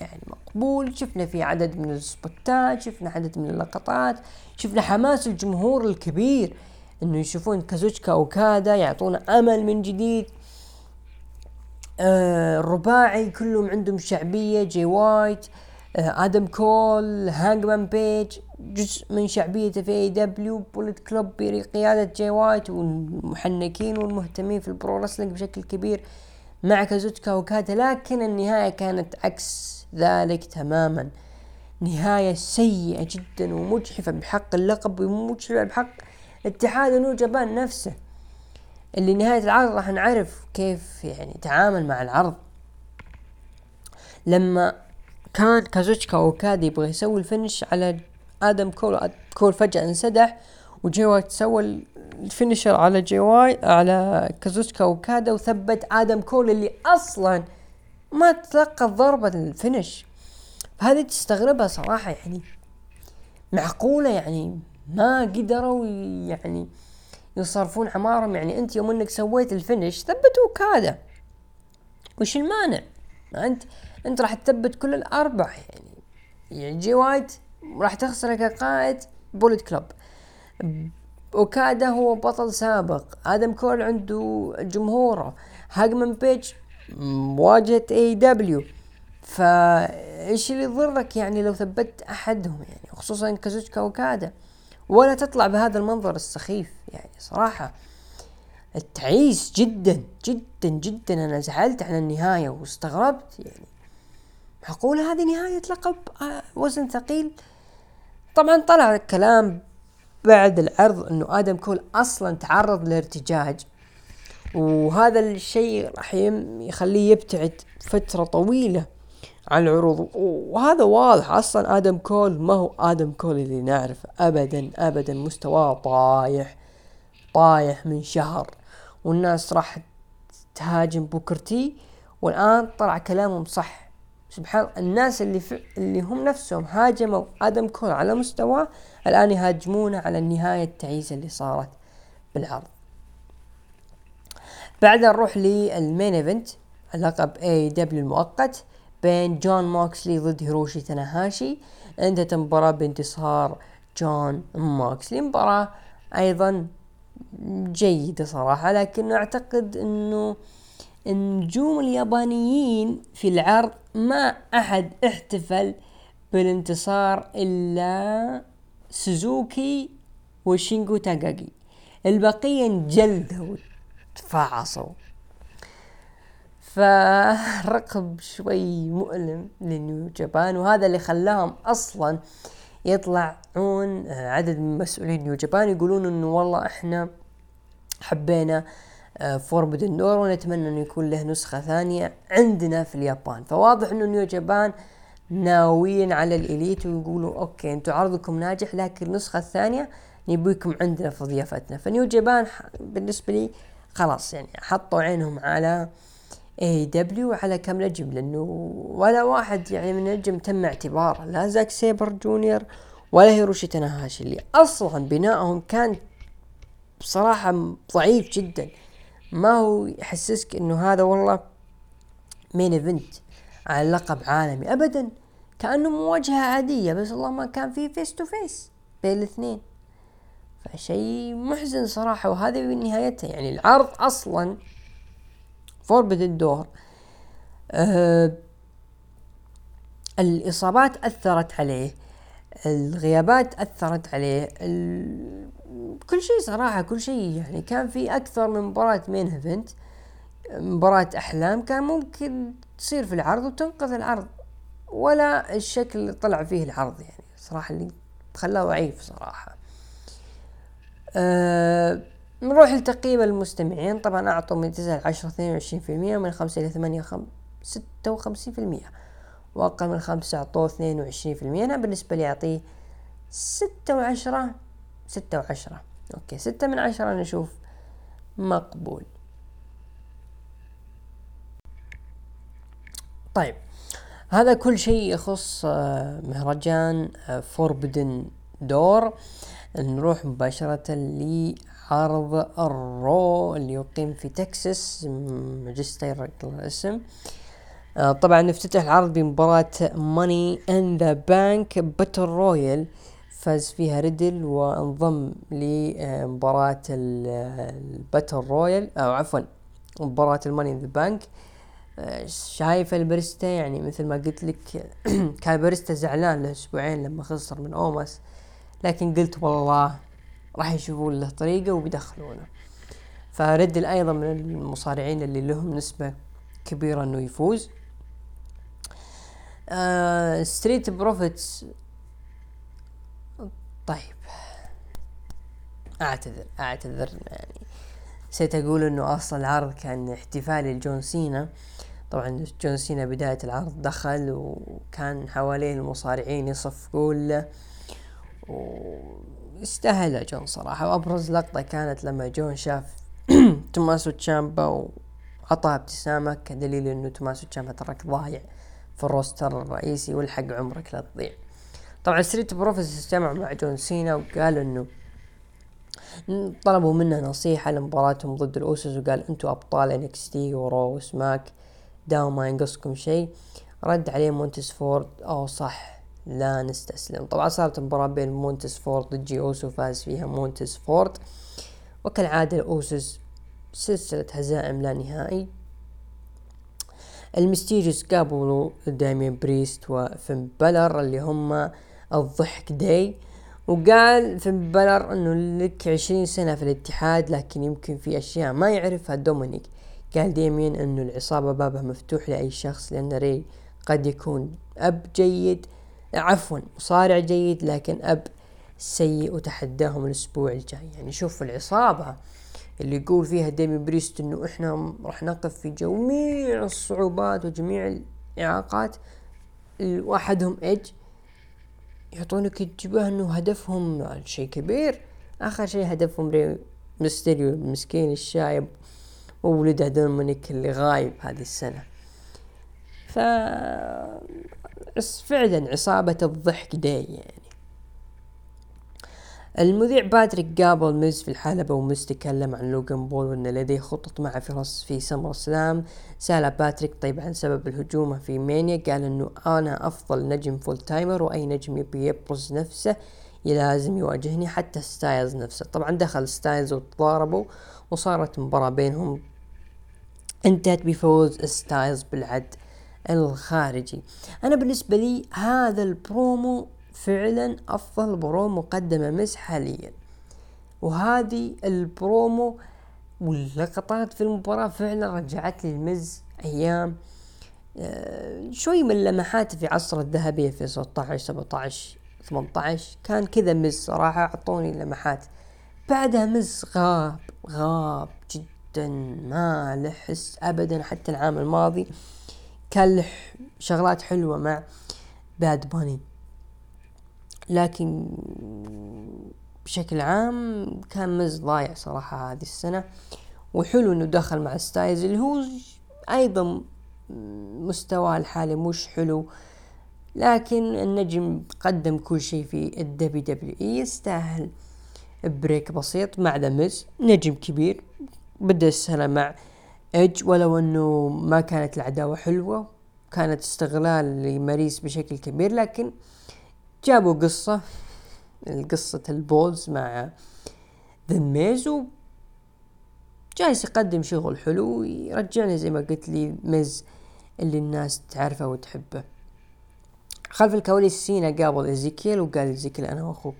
A: يعني مقبول شفنا في عدد من السبوتات شفنا عدد من اللقطات شفنا حماس الجمهور الكبير إنه يشوفون كازوتشكا اوكادا يعطونا أمل من جديد. آه الرباعي كلهم عندهم شعبية جي وايت آه آدم كول هانجمان بيج جزء من شعبيته في اي دبليو بوليت كلوب بقيادة جي وايت والمحنكين والمهتمين في ال pro بشكل كبير مع كازوتشكا اوكادا لكن النهاية كانت عكس. ذلك تماما. نهاية سيئة جدا ومجحفة بحق اللقب ومجحفة بحق اتحاد نيو جابان نفسه. اللي نهاية العرض راح نعرف كيف يعني تعامل مع العرض. لما كان كازوتشكا اوكادي يبغى يسوي ال finish على آدم كول كول فجأة انسدح وجي وايت سوى ال finisher على جي واي على كازوتشكا اوكادا وثبت آدم كول اللي أصلا ما تلقى الضربة ال finish. هذه تستغربها صراحة يعني. معقولة يعني؟ ما قدروا يعني يصرفون أعمارهم. يعني أنت يوم إنك سويت ال finish ثبتوا كذا وش المانع؟ أنت أنت راح تثبت كل الأربع يعني. يعني جي وايت راح تخسر كقائد بوليت كلوب. اوكادا هو بطل سابق. آدم كول عنده جمهوره. هانجمان بيج مواجهة اي دبليو فايش اللي يضرك يعني لو ثبت أحدهم يعني خصوصا كازوتشكا اوكادا ولا تطلع بهذا المنظر السخيف يعني صراحة. تعيس جدا جدا جدا. أنا زعلت على النهاية واستغربت يعني. معقولة هذه نهاية لقب آه، وزن ثقيل؟ طبعا طلع الكلام بعد العرض إنه آدم كول أصلا تعرض لارتجاج. وهذا الشيء راح يخليه يبتعد فترة طويلة عن العروض. وهذا واضح أصلا آدم كول ما هو آدم كول اللي نعرفه ابدا ابدا مستواه طايح طايح من شهر. والناس راح تهاجم بوكر تي والآن طلع كلامهم صح. سبحان الناس اللي في اللي هم نفسهم هاجموا آدم كول على مستواه الآن يهاجمونه على النهاية التعيسة اللي صارت بالعرض. بعدها نروح لل main event لقب اي دبليو المؤقت بين جون موكسلي ضد هيروشي تناهاشي انتهت المباراة بانتصار جون موكسلي مباراة أيضا جيدة صراحة لكن أعتقد إنه النجوم اليابانيين في العرض ما أحد احتفل بالانتصار إلا سوزوكي وشينجو تاغاكي البقية انجلدوا وتفاعصوا فرقب شوي مؤلم لنيو جابان وهذا اللي خلاهم أصلا يطلعون آه، عدد من مسؤولين نيو جابان يقولون إنه والله إحنا حبينا فوربدن دور ونتمنى إنه يكون له نسخة ثانية عندنا في اليابان. فواضح إنه نيو جابان ناويين على الإليت ويقولوا أوكي أنتم عرضكم ناجح لكن النسخة الثانية نبيكم عندنا في ضيافتنا. فنيو جابان بالنسبة لي خلاص يعني حطوا عينهم على اي دبليو على كم نجم لأنه ولا واحد يعني من النجوم تم اعتباره لا زاك سيبر جونيور ولا هيروشي تناهاشي اللي أصلا بنائهم كان بصراحة ضعيف جدا. ما هو يحسسك إنه هذا والله main event على لقب عالمي ابدا كأنه مواجهة عادية بس الله ما كان في face to face بين الاثنين. فشيء محزن صراحة وهذه نهايتها. يعني العرض أصلا فوربدن دور أه الإصابات أثرت عليه الغيابات أثرت عليه كل شيء صراحة كل شيء يعني كان في أكثر من مباراة مين ايفنت مباراة أحلام. كان ممكن تصير في العرض وتنقذ العرض ولا الشكل اللي طلع فيه العرض يعني. صراحة اللي خلاه ضعيف صراحة. أه نروح لتقييم المستمعين. طبعا أعطوا من تسعة لعشرة اثنين وعشرين في المية من خمسة إلى ثمانية خم... ستة وخمسين في المية. وأقل من خمسة أعطوه اثنين وعشرين في المية. أنا بالنسبة لي أعطيه ستة وعشرة ستة وعشرة. أوكي ستة من عشرة أنا أشوف مقبول. طيب هذا كل شيء يخص آه، مهرجان فوربدن آه، دور. نروح مباشرة عرض الرو اللي يقيم في تكساس ماجستير الاسم آه، طبعا افتتح العرض بمباراة ماني ان ذا بانك باتل رويال فاز فيها ريدل وانضم لمباراة الباتل رويال أو عفوا مباراة الماني إن ذا بانك. شايف البريستا؟ يعني مثل ما قلت لك [clears throat] كان بريستا زعلان له أسبوعين لما خسر من أوماس. لكن قلت والله راح يشوفون له طريقة وبيدخلونه. فريدل أيضا من المصارعين اللي لهم نسبة كبيرة إنه يفوز. آه ستريت بروفيتس طيب. أعتذر أعتذر يعني. نسيت أقول إنه أصلا العرض كان احتفالي لجون سينا. طبعا جون سينا بداية العرض دخل وكان حواليه المصارعين يصفقون له. واستاهل جون صراحة وأبرز لقطة كانت لما جون شاف [clears throat] توماسو تشامبا وعطاه ابتسامة كدليل إنه توماسو تشامبا ترك ضايع في ال roster الرئيسي والحق عمرك لا تضيع. طبعا ستريت بروفيتس اجتمع مع جون سينا وقال إنه طلبوا منه نصيحة لمباراتهم ضد الأوسوس وقال أنتوا أبطال NXT ورو وسماك داون ما ينقصكم شيء. رد عليه مونتيز فورد أو صح. لا نستسلم. طبعا صارت مباراة بين مونتيز فورد ضد جي أوسو فاز فيها مونتيز فورد. وكالعادة الأوسوس سلسلة هزائم لا نهائي. المستيريوس قابلوا دامين بريست وفين بلر اللي هم الجدجمنت داي. وقال فين بلر إنه لك عشرين سنة في الاتحاد لكن يمكن في أشياء ما يعرفها دومينيك. قال ديمين إنه العصابة بابها مفتوح لأي شخص لأن ري قد يكون أب جيد. عفوا مصارع جيد لكن أب سيء وتحداهم الأسبوع الجاي. يعني شوف العصابة اللي يقول فيها ديمين بريست إنه إحنا راح نقف في جميع الصعوبات وجميع الإعاقات. واحدهم إيج يعطونك انتباه إنه هدفهم شيء كبير. آخر شيء هدفهم ري ميستيريو المسكين الشايب وولده دومينيك اللي غايب هذه السنة. ف فعلا عصابة الضحك day يعني. المذيع باتريك قابل ميز في الحلبة وميز تكلم عن لوغان بول وأن لديه خطط مع فرص في سمر سلام. سأل باتريك طيب عن سبب الهجوم في مانيا قال أنه أنا أفضل نجم full timer وأي نجم يبي يبرز نفسه لازم يواجهني حتى ستايلز نفسه. طبعا دخل ستايلز وتضاربوا وصارت مباراة بينهم. انتهت بفوز ستايلز بالعد. الخارجي. أنا بالنسبة لي هذا البرومو فعلا أفضل برومو قدمه مز حاليا. وهذه البرومو واللقطات في المباراة فعلا رجعت لي المز أيام آه، شوي من لمحات في عصر الذهبية في 16 17 18 كان كذا مز صراحة أعطوني لمحات بعدها مز غاب غاب جدا ما له حس ابدا حتى العام الماضي. كان له شغلات حلوة مع باد باني لكن بشكل عام كان مز ضايع صراحة هذه السنة. وحلو إنه دخل مع ستايلز اللي هو أيضا مستواه الحالي مش حلو. لكن النجم قدم كل شيء في الدبليو دبليو إي يستاهل break بسيط مع ذا نجم كبير بدأ السنة مع ايدج ولو إنه ما كانت العداوة حلوة كانت استغلال لماريس بشكل كبير. لكن جابوا قصة قصة ال balls مع ذا ميز جالس يقدم شغل حلو يرجعنا زي ما قلت لي ميز اللي الناس تعرفه وتحبه. خلف الكواليس سينا قابل ازيكيل وقال ازيكيل أنا وأخوك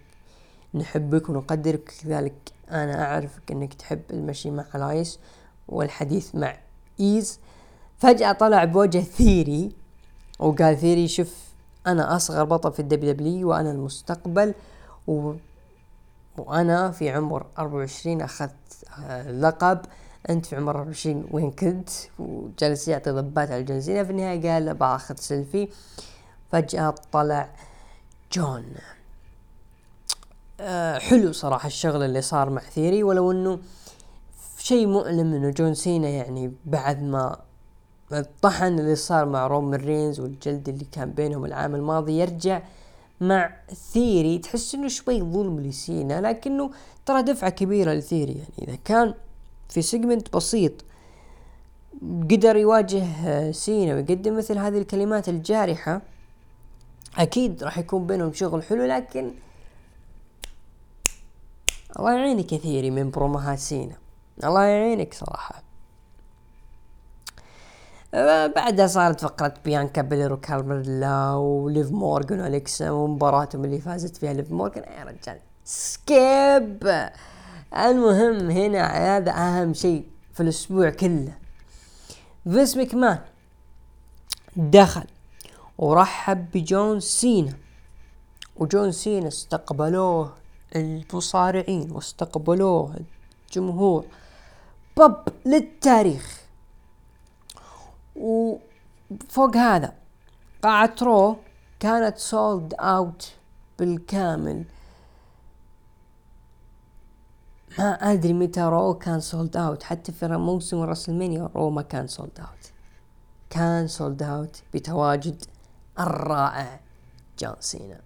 A: نحبك ونقدرك كذلك أنا أعرفك إنك تحب المشي مع إلياس. والحديث مع إيز. فجأة طلع بوجه ثيري وقال ثيري شوف أنا أصغر بطل في الدبليو دبليو وأنا المستقبل و... وأنا في عمر 24 أخذت آه، لقب. أنت في عمر 24 وين كنت؟ وجلس يعطي ضبات على جون سينا. في النهاية قال باخذ سيلفي. فجأة طلع جون. أه حلو صراحة الشغل اللي صار مع ثيري ولو إنه شيء مؤلم إنه جون سينا يعني بعد ما الطحن اللي صار مع رومان رينز والجلد اللي كان بينهم العام الماضي يرجع مع ثيري. تحس إنه شوي ظلم لسينا لكنه ترى دفعة كبيرة لثيري يعني. إذا كان في segment بسيط قدر يواجه سينا ويقدم مثل هذه الكلمات الجارحة أكيد راح يكون بينهم شغل حلو لكن الله يعينك يا ثيري من بروموهات سينا. الله يعينك صراحة. بعدها صارت فقرة بيانكا بيلر وكارميلا وليف مورغان والكسا ومباراتهم اللي فازت فيها ليف مورغان. يا رجال skip. المهم هنا هذا أهم شيء في الأسبوع كله. فينس مكمان دخل ورحب بجون سينا وجون سينا استقبلوه المصارعين واستقبلوه الجمهور. بب للتاريخ. وفوق هذا قاعة رو كانت sold out بالكامل. ما أدري متى رو كان sold out حتى في موسم راسلمانيا رو ما كان sold out كان sold out بتواجد الرائع جون سينا.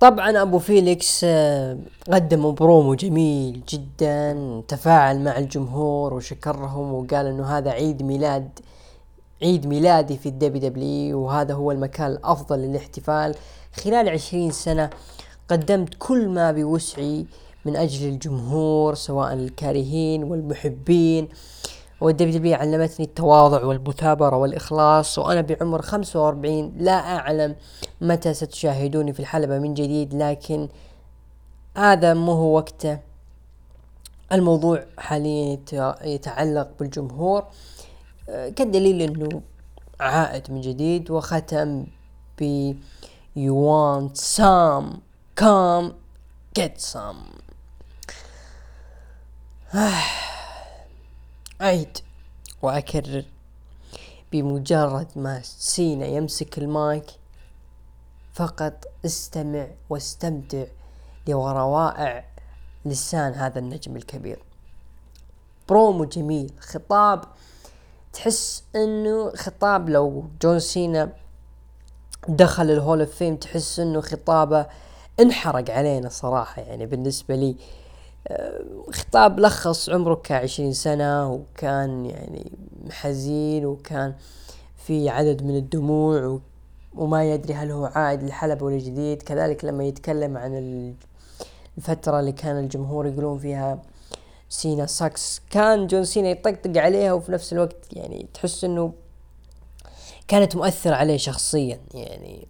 A: طبعا أبو فيليكس آه، قدم برومو جميل جدا تفاعل مع الجمهور وشكرهم وقال إنه هذا عيد ميلاد عيد ميلادي في الدبليو دبليو وهذا هو المكان الأفضل للاحتفال. خلال عشرين سنة قدمت كل ما بوسعي من أجل الجمهور سواء الكارهين والمحبين. والدبليو دبليو علمتني التواضع والمثابرة والإخلاص وأنا بعمر خمسة وأربعين لا أعلم متى ستشاهدوني في الحلبة من جديد لكن هذا مو هو وقته. الموضوع حاليا يتعلق بالجمهور. كدليل إنه عائد من جديد وختم ب You want some come get some. [sighs] أعيد وأكرر. بمجرد ما سينا يمسك المايك فقط استمع واستمتع لروائع لسان هذا النجم الكبير. برومو جميل خطاب تحس إنه خطاب لو جون سينا دخل الهول أوف فيم تحس إنه خطابه انحرق علينا صراحة. يعني بالنسبة لي خطاب لخص عمره كعشرين سنة وكان يعني حزين وكان في عدد من الدموع وما يدري هل هو عائد للحلبة ولا جديد. كذلك لما يتكلم عن الفترة اللي كان الجمهور يقولون فيها سينا sucks كان جون سينا يطقطق عليها وفي نفس الوقت يعني تحس إنه كانت مؤثرة عليه شخصيا يعني.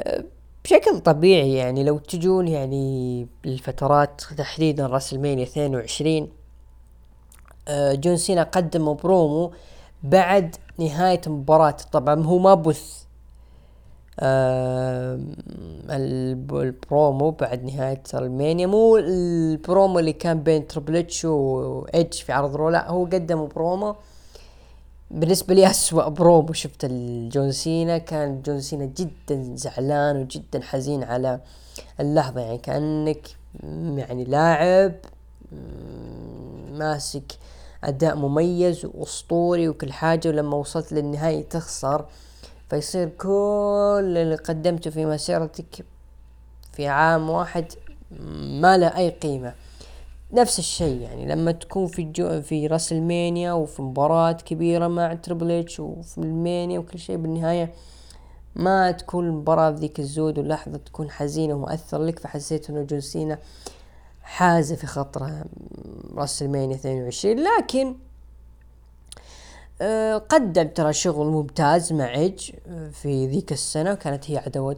A: آه، بشكل طبيعي يعني لو تجون يعني الفترات تحديدا راسلمانيا 22 جون سينا قدم برومو بعد نهاية المباراة. طبعا هو ما بث آه البرومو بعد راس المانيا مو البرومو اللي كان بين تربل اتش وإيدج في عرض رو لا هو قدم برومو. بالنسبة لي أسوأ برومو شفت لجون سينا كان جون سينا جدا زعلان وجدا حزين على اللحظة يعني كأنك يعني لاعب ماسك أداء مميز وأسطوري وكل حاجة ولما وصلت للنهاية تخسر فيصير كل اللي قدمته في مسيرتك في عام واحد ما له أي قيمة. نفس الشيء يعني. لما تكون في جو في راس المانيا وفي مباراة كبيرة مع تربل اتش وفي ألمانيا وكل شيء بالنهاية ما تكون المباراة بذيك الزود واللحظة تكون حزينة ومؤثر لك. فحسيت إنه جون سينا حازة في خاطره راس المانيا 22 لكن آه قدم ترى شغل ممتاز مع إيدج في ذيك السنة كانت هي عداوة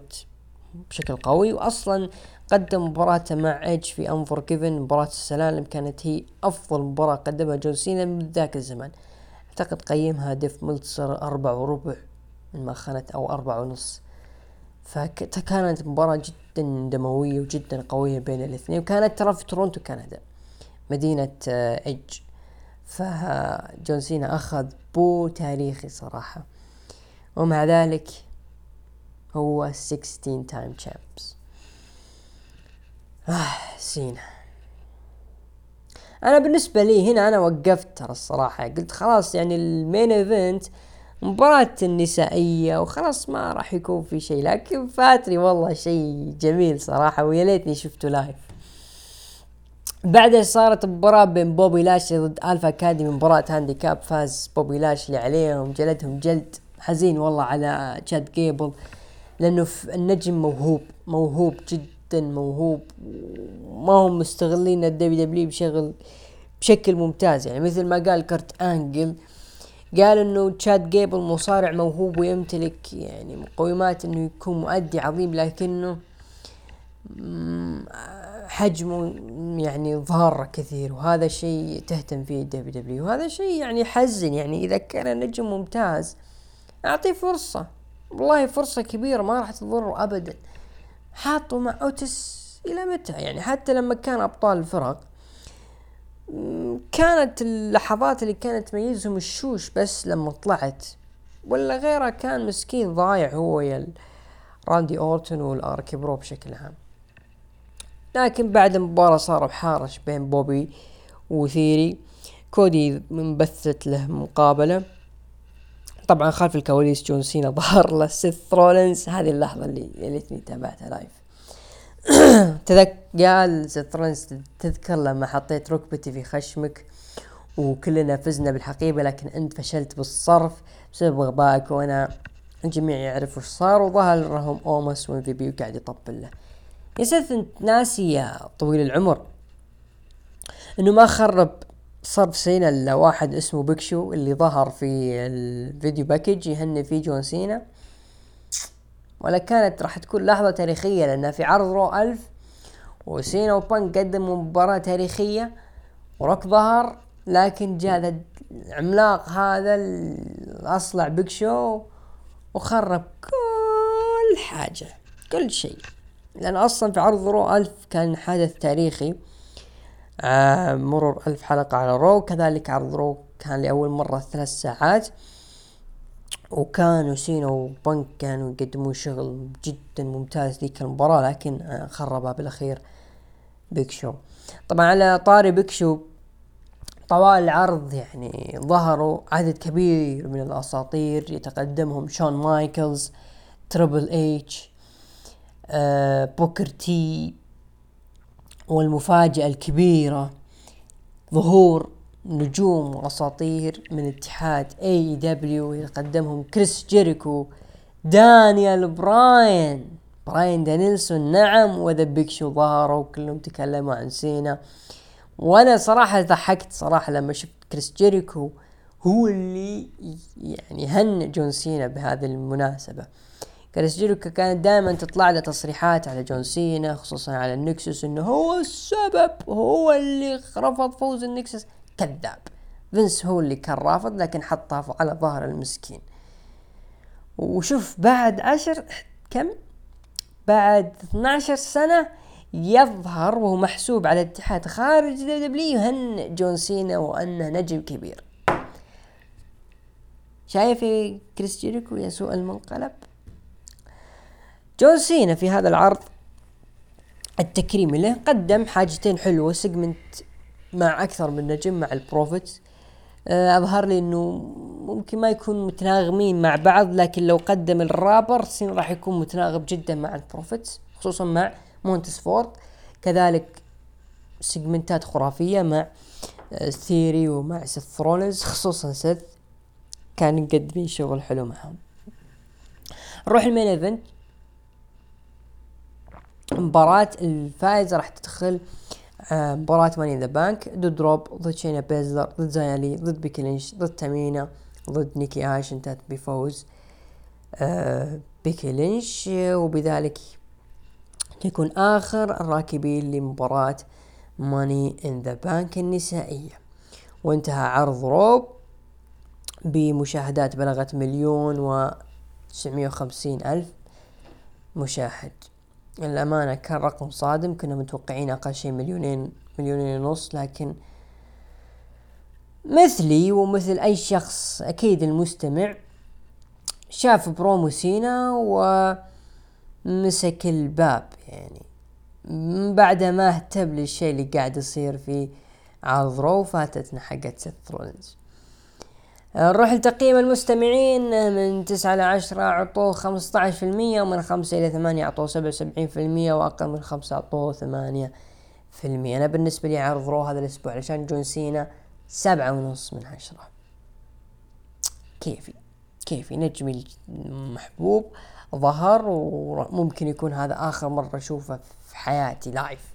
A: بشكل قوي. واصلا قدم مباراته مع إيدج في انفورغيفن مباراة السلالم كانت هي أفضل مباراة قدمها جون سينا من ذاك الزمان أعتقد قيمها ديف ملتسر أربع وربع إن ما خانت أو أربع ونص. فكانت مباراة جدا دموية وجدا قوية بين الاثنين وكانت ترى في تورونتو كندا مدينة إيدج فجون سينا أخذ boo تاريخي صراحة. ومع ذلك هو 16 time champs آه سينا. أنا بالنسبة لي هنا أنا وقفت ترى الصراحة. قلت خلاص يعني ال main event مباراة النسائية وخلاص ما راح يكون في شيء. لكن فاتني والله شيء جميل صراحة ويا ليتني شفته live بعدها صارت مباراة بين بوبي لاشلي ضد الفا اكاديمي مباراة handicap فاز بوبي لاشلي عليهم. جلدهم جلد حزين والله على تشاد جيبل لأنه النجم موهوب موهوب جدا موهوب ما هم مستغلين الدبليو دبليو بشغل بشكل ممتاز. يعني مثل ما قال كرت آنجل قال إنه تشاد جيبل مصارع موهوب ويمتلك يعني مقومات إنه يكون مؤدي عظيم لكنه حجمه يعني ضار كثير وهذا شيء تهتم فيه الدبليو دبليو. وهذا شيء يعني يحزن يعني إذا كان نجم ممتاز أعطيه فرصة. والله فرصة كبيرة ما راح تضره ابدا. حاطه مع اوتس إلى متى؟ يعني حتى لما كان أبطال الفرق كانت اللحظات اللي كانت تميزهم ال shoosh بس لما طلعت. ولا غيره كان مسكين ضايع هو يا راندي أورتون والآر كي برو بشكل عام. لكن بعد المباراة صار تحارش بين بوبي وثيري. كودي انبثت له مقابلة. طبعا خلف الكواليس جون سينا [laughs] ظهر له سيث رولينز. هذه اللحظة اللي ليتني تابعتها live [clears throat] تذك قال سيث رولينز تذكر لما حطيت ركبتي في خشمك وكلنا فزنا بالحقيبة لكن أنت فشلت بالصرف بسبب غبائك وأنا الجميع يعرف وش صار. وظهر لهم أوموس وإم في بي وقاعد يطبل له. يا سيث أنت ناسي يا طويل العمر إنه ما خرب صرف سينا الا واحد اسمه بيك شو اللي ظهر في ال video package يهني فيه جون سينا. ولا كانت راح تكون لحظة تاريخية لأنها في عرض رو ألف وسينا وبانك قدموا مباراة تاريخية وروك ظهر لكن جاء العملاق هذا الأصلع بيك شو وخرب كل حاجة كل شيء. لأن أصلا في عرض رو ألف كان حدث تاريخي. آه مرور ألف حلقة على رو كذلك عرض رو كان لأول مرة ثلاث ساعات. وكانوا سينا وبنك كانوا يقدمون شغل جدا ممتاز ذيك المباراة لكن آه خربها بالأخير بيك شو طبعا على طاري بيك شو طوال العرض يعني ظهروا عدد كبير من الأساطير. يتقدمهم شون مايكلز تريبل آه بوكر تي والمفاجأة الكبيرة ظهور نجوم وأساطير من اتحاد اي اي دبليو يتقدمهم كريس جيريكو دانيال براين. براين دانيلسون نعم وذا بيك شو ظهروا كلهم تكلموا عن سينا. وأنا صراحة ضحكت صراحة لما شفت كريس جيريكو هو اللي يعني هنى جون سينا بهذه المناسبة. كريس جيريكو كانت دائما تطلع له تصريحات على جون سينا خصوصا على النكسس إنه هو السبب هو اللي رفض فوز النكسس. كذاب. فينس هو اللي كان رافض لكن حطها على ظهر المسكين. وشوف بعد عشر [clears throat] كم؟ بعد 12 سنة يظهر وهو محسوب على الاتحاد خارج دبليو هنى جون سينا وأنه نجم كبير. شايف كريس جيريكو يا سوء المنقلب؟ جون سينا في هذا العرض التكريمي له قدم حاجتين حلوة segment مع أكثر من نجم مع البروفيت آه، أظهر لي إنه ممكن ما يكون متناغمين مع بعض لكن لو قدم الرابر سين راح يكون متناغم جدا مع البروفيت خصوصا مع مونتس فورد. كذلك segment ات خرافية مع ثيري آه، ومع سيث رولنز خصوصا سيث كان مقدمين شغل حلو معهم. نروح ال main event مباراة الفائزة راح تدخل آه، مباراة Money the Bank ضد روب ضد شينا بيزلر ضد زايالي ضد بيكي لينش ضد تامينا ضد نيكي اش انتهت بفوز آه بيكي لينش. وبذلك يكون آخر الراكبين لمباراة Money in the Bank النسائية. وانتهى عرض روب بمشاهدات بلغت مليون و وخمسين ألف مشاهد. الأمانة كان رقم صادم. كنا متوقعين أقل شيء مليونين مليونين ونص. لكن مثلي ومثل أي شخص أكيد المستمع شاف برومو سينا و مسك الباب. يعني بعد ما اهتم للشيء اللي قاعد يصير في عرض رو فاتتنا حقت سيث نروح لتقييم المستمعين من تسعة إلى عشرة أعطوه خمسة عشر في المية ومن خمسة إلى ثمانية أعطوه سبعة وسبعين في المية وأقل من خمسة أعطوه ثمانية في المية. أنا بالنسبة لي عرض رو هذا الأسبوع علشان جون سينا سبعة ونص من عشرة. كيفي كيفي. نجمي المحبوب ظهر وممكن يكون هذا آخر مرة أشوفه في حياتي live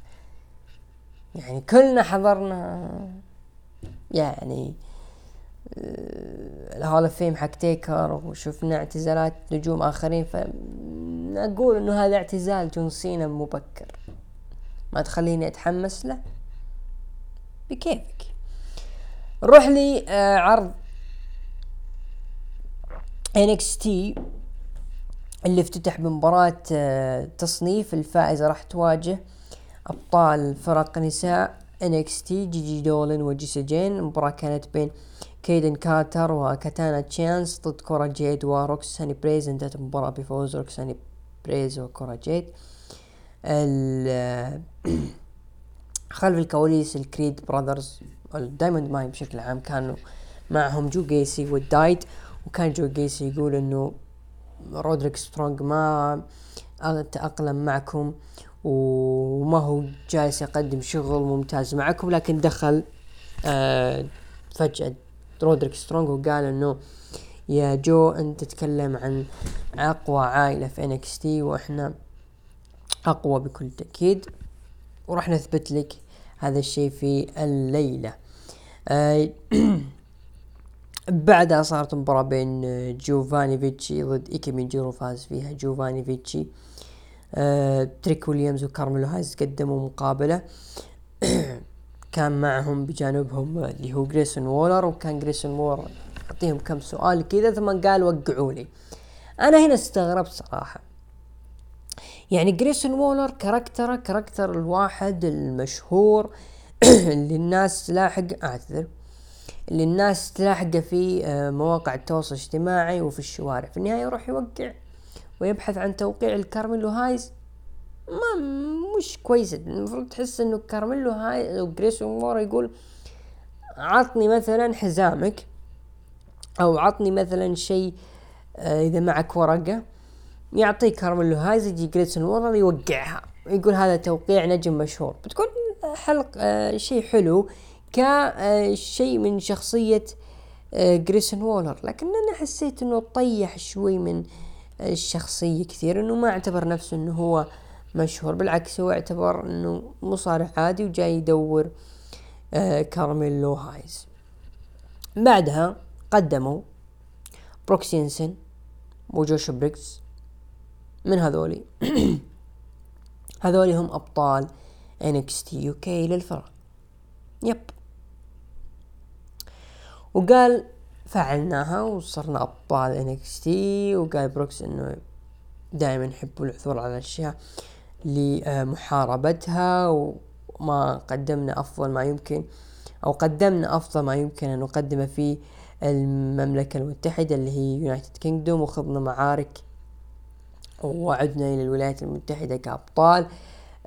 A: يعني كلنا حضرنا يعني ال Hall of Fame حق تيكر وشفنا اعتزالات نجوم آخرين فاقول إنه هذا اعتزال جون سينا مبكر. ما تخليني أتحمس له. بكيفك. نروح لي آه، عرض NXT اللي افتتح بمباراة آه، تصنيف الفائزة راح تواجه أبطال فرق نساء NXT جي جي دولن وجيسي جين. المباراة كانت بين كيدن كارتر وكاتانا تشانس ضد كورا جيد وروكساني بريز انتهت المباراة بفوز روكساني بريز وكورا جيد. [clears throat] خلف الكواليس الكريد براذرز الدايموند ماين بشكل عام كانوا معهم جو جيسي والدايت وكان جو جيسي يقول إنه رودريك سترونج ما تأقلم معكم وما هو جالس يقدم شغل ممتاز معكم لكن دخل آه فجأة رودريك سترونج وقال إنه يا جو أنت تتكلم عن أقوى عائلة في NXT وإحنا أقوى بكل تأكيد. وراح نثبت لك هذا الشيء في الليلة. آه [clears throat] بعدها صارت مباراة بين جوفاني فيتشي ضد ايكيمين جيرو فاز فيها جوفاني فيتشي آه تريك ويليامز وكارميلو هايز قدموا مقابلة. [clears throat] كان معهم بجانبهم اللي هو جريسون وولر وكان جريسون وولر يعطيهم كم سؤال كذا ثم قال وقعوا لي أنا هنا استغربت صراحة. يعني جريسون وولر character ه character الواحد المشهور [clears throat] اللي الناس تلاحق اعتذر اللي الناس تلاحقه في آه، مواقع التواصل الاجتماعي وفي الشوارع. في النهاية يروح يوقع ويبحث عن توقيع الكارميلو هايز ما مش كويس المفروض تحس إنه كارميلو هايز أو جريسون وولر يقول عطني مثلا حزامك أو عطني مثلا شيء آه إذا معك ورقة يعطي كارميلو هايز يجي جريسون وولر يوقعها يقول هذا توقيع نجم مشهور. بتكون حلق آه شيء حلو كشيء من شخصية آه جريسون وولر. لكن أنا حسيت إنه طيح شوي من الشخصية كثير إنه ما اعتبر نفسه إنه هو مشهور بالعكس هو اعتبر إنه مصارع عادي وجاي يدور آه كارميلو هايز بعدها قدموا بروكس جينسن وجوش بريجز من هذولي؟ [clears throat] هذولي هم أبطال NXT UK للفرق. yep. وقال فعلناها وصرنا أبطال NXT وقال بروكس إنه دائما يحبوا العثور على الأشياء. لمحاربتها وما قدمنا افضل ما يمكن أو قدمنا أفضل ما يمكن أن نقدمه في المملكة المتحدة اللي هي United Kingdom وخضنا معارك وعدنا إلى الولايات المتحدة كأبطال.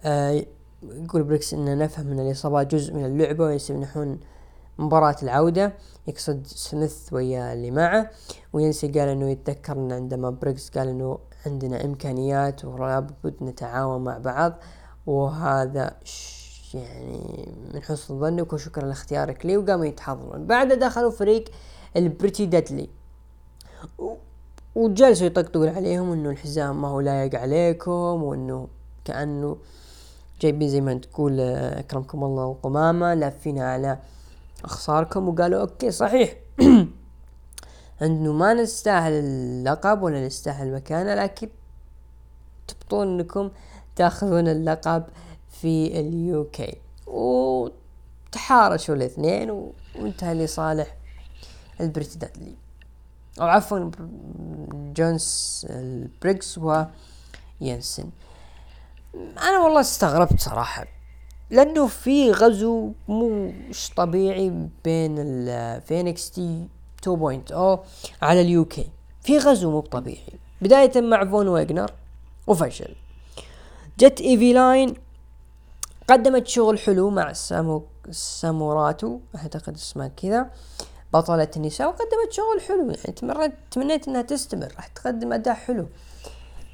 A: آه يقول بريجز ان نفهم إن الإصابات جزء من اللعبة ويسمحون مباراة العودة. يقصد سميث ويا اللي معه وينسي قال إنه يتذكر إن عندما بريجز قال إنه عندنا إمكانيات ولابد نتعاون مع بعض وهذا يعني من حسن ظنك وشكرا لاختيارك لي وقاموا يتحضرون. بعد دخلوا فريق البريتي ديدلي وجلسوا يطقطقون عليهم إنه الحزام ما هو لايق عليكم وإنه كأنه جايبين زي ما تقول أكرمكم الله القمامة لافين على اخصاركم وقالوا okay صحيح. [clears throat] انه ما نستاهل اللقب ولا نستاهل مكانه لكن تبطون انكم تاخذون اللقب في اليوكي وتحارشوا الاثنين وانتهى لصالح البريت دادلي أو عفوا جونس البريكس وينسن أنا والله استغربت صراحة لأنه في غزو مش طبيعي بين الفينكس تي 2.0 على ال UK. في غزو مو طبيعي بداية مع فون ويجنر وفشل. جت آيفي نايل قدمت شغل حلو مع سامو ساموراتو أعتقد اسمها كذا بطلة النساء وقدمت شغل حلو. يعني تمرت تمنيت إنها تستمر راح تقدم أداء حلو.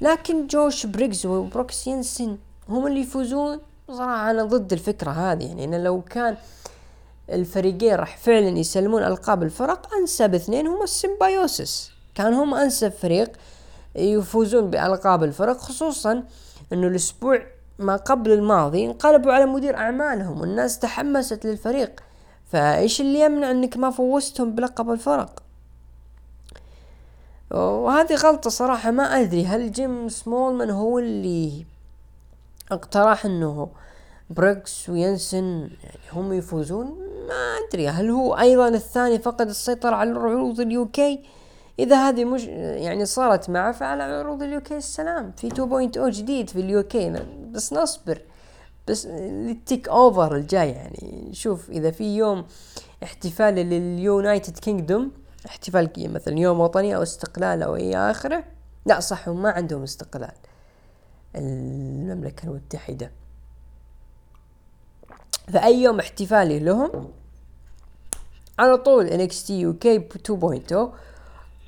A: لكن جوش بريكس وبروكس ينسن هم اللي يفوزون صراحة أنا ضد الفكرة هذه. يعني أنا لو كان الفريقين راح فعلا يسلمون ألقاب الفرق أنسب اثنين هم السيمبايوسس كان هم أنسب فريق يفوزون بألقاب الفرق خصوصا إنه الأسبوع ما قبل الماضي انقلبوا على مدير أعمالهم والناس تحمست للفريق. فإيش اللي يمنع إنك ما فوزتهم بلقب الفرق؟ وهذه غلطة صراحة ما أدري هل جيم سمولمان هو اللي اقترح إنه بريكس وينسن يعني هم يفوزون؟ ما أدري. هل هو أيضا الثاني فقد السيطرة على عروض ال UK إذا هذه مش يعني صارت معه فعلى عروض ال UK السلام. في 2.0 جديد في ال UK بس نصبر. بس لل TakeOver الجاي يعني شوف إذا في يوم احتفال لل United Kingdom احتفال مثلا يوم وطني أو استقلال أو إلى آخره لا صح هم ما عندهم استقلال. المملكة المتحدة. فأي يوم احتفالي لهم على طول NXT UK 2.0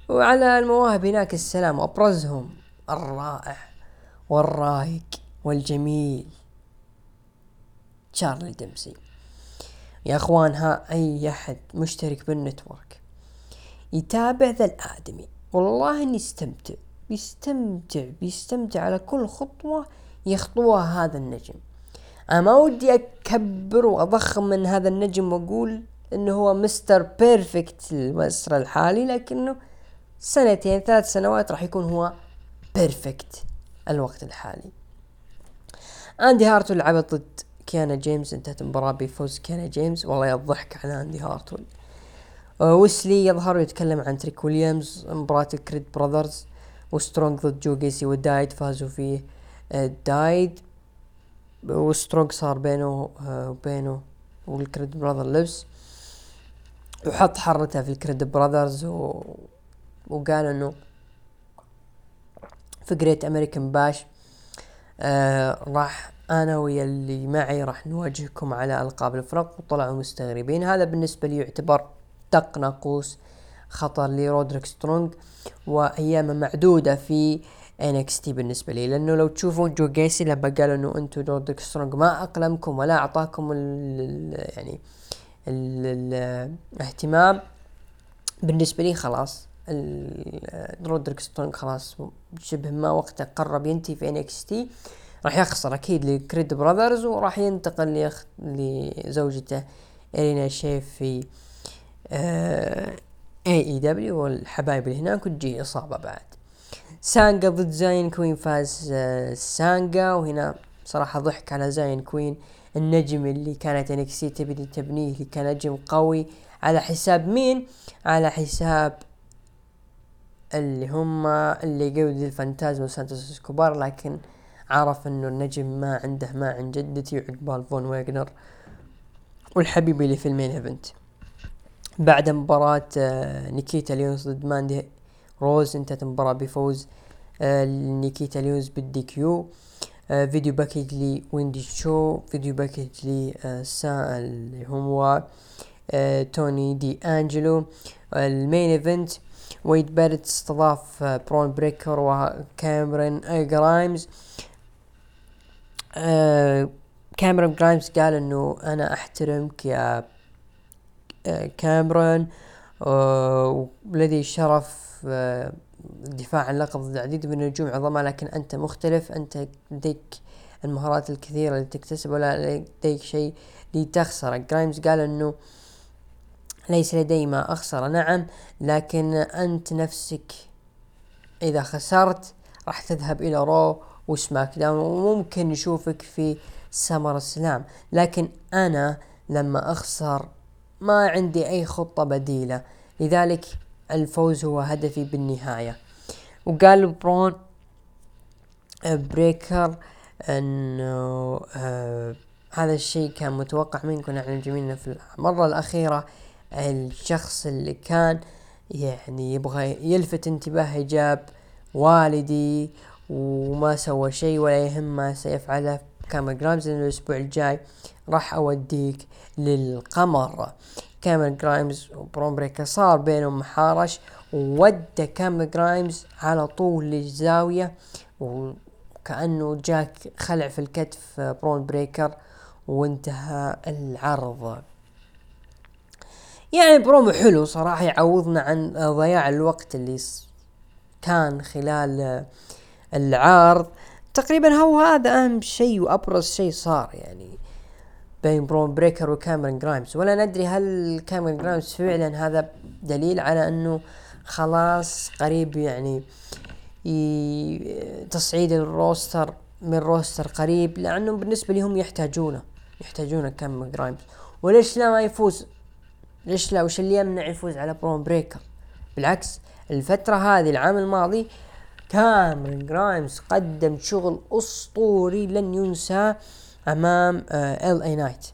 A: وعلى المواهب هناك السلام وأبرزهم الرائع والرايق والجميل. تشارلي ديمسي. يا أخوان ها أي أحد مشترك بالنتورك يتابع ذا الآدمي. والله إني استمتع بيستمتع بيستمتع على كل خطوة يخطوها هذا النجم. أنا ما ودي أكبر وأضخم من هذا النجم وأقول إنه هو Mr. Perfect العصر الحالي لكنه سنتين ثلاث سنوات راح يكون هو Perfect الوقت الحالي. آندي هارتول لعب ضد كيانا جيمس انتهت المباراة بفوز كيانا جيمس. والله يضحك على آندي هارتول آه، ويسلي يظهر يتكلم عن تريك ويليامز مباراة الكريد براذرز وسترونج ضد جو جيسي ودايد فازوا فيه آه، دايد. وسترونج صار بينه وبينه والكريد براذر لبس وحط حرته في الكريد براذرز و... وقال إنه في جريت امريكان باش راح أنا ويا اللي معي راح نواجهكم على ألقاب الفرق وطلعوا مستغربين. هذا بالنسبة لي يعتبر دق ناقوس خطر لرودريك سترونج وايام معدودة في NXT بالنسبة لي لأنه لو تشوفون جو جيسي لما قال إنه أنتو رودريك سترونج ما أقلمكم ولا أعطاكم ال يعني الاهتمام بالنسبة لي خلاص رودريك سترونج خلاص شبه ما وقته قرب ينتهي في تي راح يخسر أكيد لكريد براذرز وراح ينتقل ليخ... لزوجته ارينا شيف في اي اي دبليو والحبايب اللي هناك وتجي إصابة بعد. سانجا ضد زاين كوين فاز آه سانجا وهنا صراحة ضحك على زاين كوين. النجم اللي كانت انكسي تبي تبنيه اللي كان نجم قوي. على حساب مين؟ على حساب اللي هم اللي قود الفانتازما وسانتوس سكوبار لكن عرف إنه النجم ما عنده ما عند جدتي وعقبال فون ويجنر والحبيب اللي في ال main event. بعد مباراة آه، نيكيتا ليونز ضد ماندي روز انتهت المباراة بفوز آه، نيكيتا ليونز بال DQ آه، video package لي ويندي شو video package لي سا اللي هو توني دي أنجلو. ال main event ويد باريت استضاف برون بريكر وكاميرون جرايمز. كاميرون جرايمز قال إنه أنا أحترمك يا كاميرون. ولدي شرف الدفاع عن لقب العديد من النجوم عظماء لكن أنت مختلف. أنت لديك المهارات الكثيرة اللي تكتسب ولا لديك شيء لتخسر جرايمز قال إنه ليس لدي ما اخسر نعم لكن أنت نفسك إذا خسرت راح تذهب إلى رو وسماك داون وممكن نشوفك في سمر سلام لكن أنا لما أخسر ما عندي أي خطة بديلة. لذلك الفوز هو هدفي بالنهاية. وقال برون بريكر انه آه هذا الشيء كان متوقع منكم نحن جميلنا في المرة الأخيرة الشخص اللي كان يعني يبغى يلفت انتباه جاب والدي وما سوى شيء ولا يهم ما سيفعله كامل جرايمز لأن الأسبوع الجاي راح أوديك للقمر. كامل جرايمز وبرون بريكر صار بينهم محارش وودى كامل جرايمز على طول للزاوية وكأنه جاك خلع في الكتف برون بريكر وانتهى العرض. يعني برومو حلو صراحة يعوضنا عن ضياع الوقت اللي كان خلال العرض. تقريبا هو هذا أهم شيء وأبرز شيء صار يعني. بين برون بريكر وكاميرون جرايمز. ولا ندري هل كاميرون جرايمز فعلا هذا دليل على أنه خلاص قريب يعني تصعيد ال roster من roster قريب لأنه بالنسبة لهم يحتاجونه يحتاجونه كاميرون جرايمز. وليش لا ما يفوز؟ ليش لا؟ وش اللي يمنع يفوز على برون بريكر؟ بالعكس الفترة هذه العام الماضي كاميرون جرايمز قدم شغل أسطوري لن ينسى أمام ال اي نايت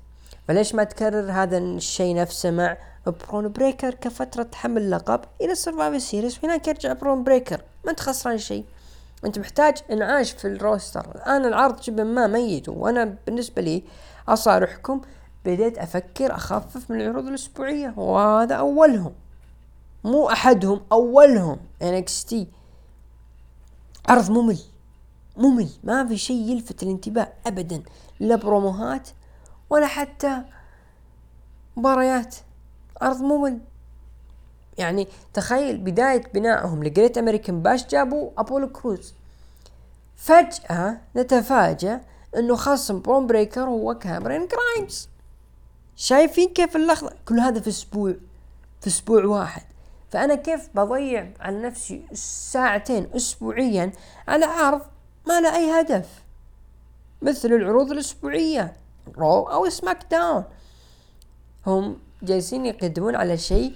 A: فليش ما تكرر هذا الشيء نفسه مع برون بريكر كفترة حمل لقب إلى ال Survivor Series هناك يرجع برون بريكر ما أنت خسران شيء. أنت محتاج إنعاش في ال roster. الآن العرض شبه ما ميت وأنا بالنسبة لي أصارحكم بديت أفكر أخفف من العروض الأسبوعية وهذا أولهم. مو أحدهم أولهم. NXT عرض ممل. ممل. ما في شيء يلفت الانتباه ابدا. لا بروموهات ولا حتى مباريات. عرض ممل. يعني تخيل بداية بنائهم ل Great American Bash جابوا أبولو كروز. فجأة نتفاجأ إنه خصم بروم بريكر هو كاميرون جرايمز. شايفين كيف اللحظة؟ كل هذا في أسبوع. في أسبوع واحد. فأنا كيف بضيع على نفسي ساعتين اسبوعيا على عرض ما له أي هدف؟ مثل العروض الأسبوعية Raw أو SmackDown هم جالسين يقدمون على شيء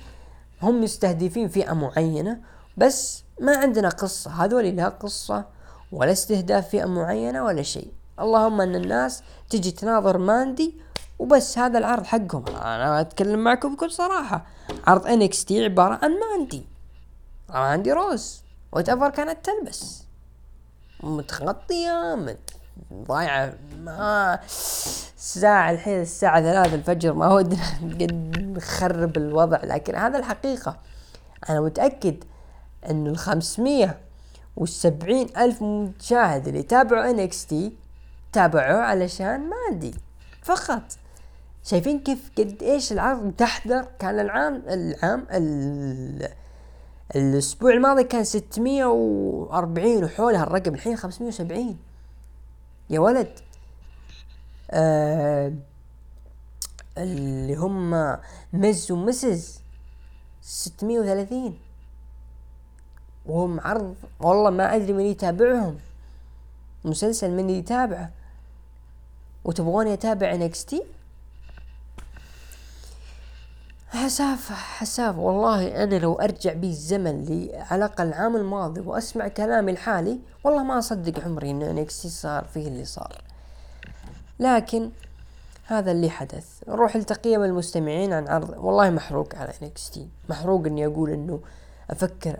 A: هم مستهدفين فئة معينة بس ما عندنا قصة. هذول لا قصة ولا استهداف فئة معينة ولا شيء. اللهم أن الناس تجي تناظر ماندي وبس هذا العرض حقهم. أنا أتكلم معكم بكل صراحة. عرض NXT عبارة عن ماندي. ماندي روز. وش كانت تلبس. متغطية مت ضايعة. ما الساعة الحين الساعة ثلاثة الفجر ما ودنا نخرب الوضع لكن هذا الحقيقة. أنا متأكد أن الخمسمية والسبعين ألف مشاهد اللي تابعوا NXT تابعوه علشان ماندي فقط. شايفين كيف قد إيش العرض تحضر كان العام العام ال الأسبوع الماضي كان 640 وحول هالرقم الحين 570 يا ولد آه اللي هم Miz و Mrs 630 وهم عرض والله ما أدري من يتابعهم. مسلسل من يتابعه. وتبغوني أتابع NXT حساف حساف والله أنا لو أرجع بي الزمن على الأقل العام الماضي وأسمع كلامي الحالي والله ما أصدق عمري ان NXT صار فيه اللي صار. لكن هذا اللي حدث. نروح لتقييم المستمعين عن عرض والله محروق على NXT محروق إني أقول إنه أفكر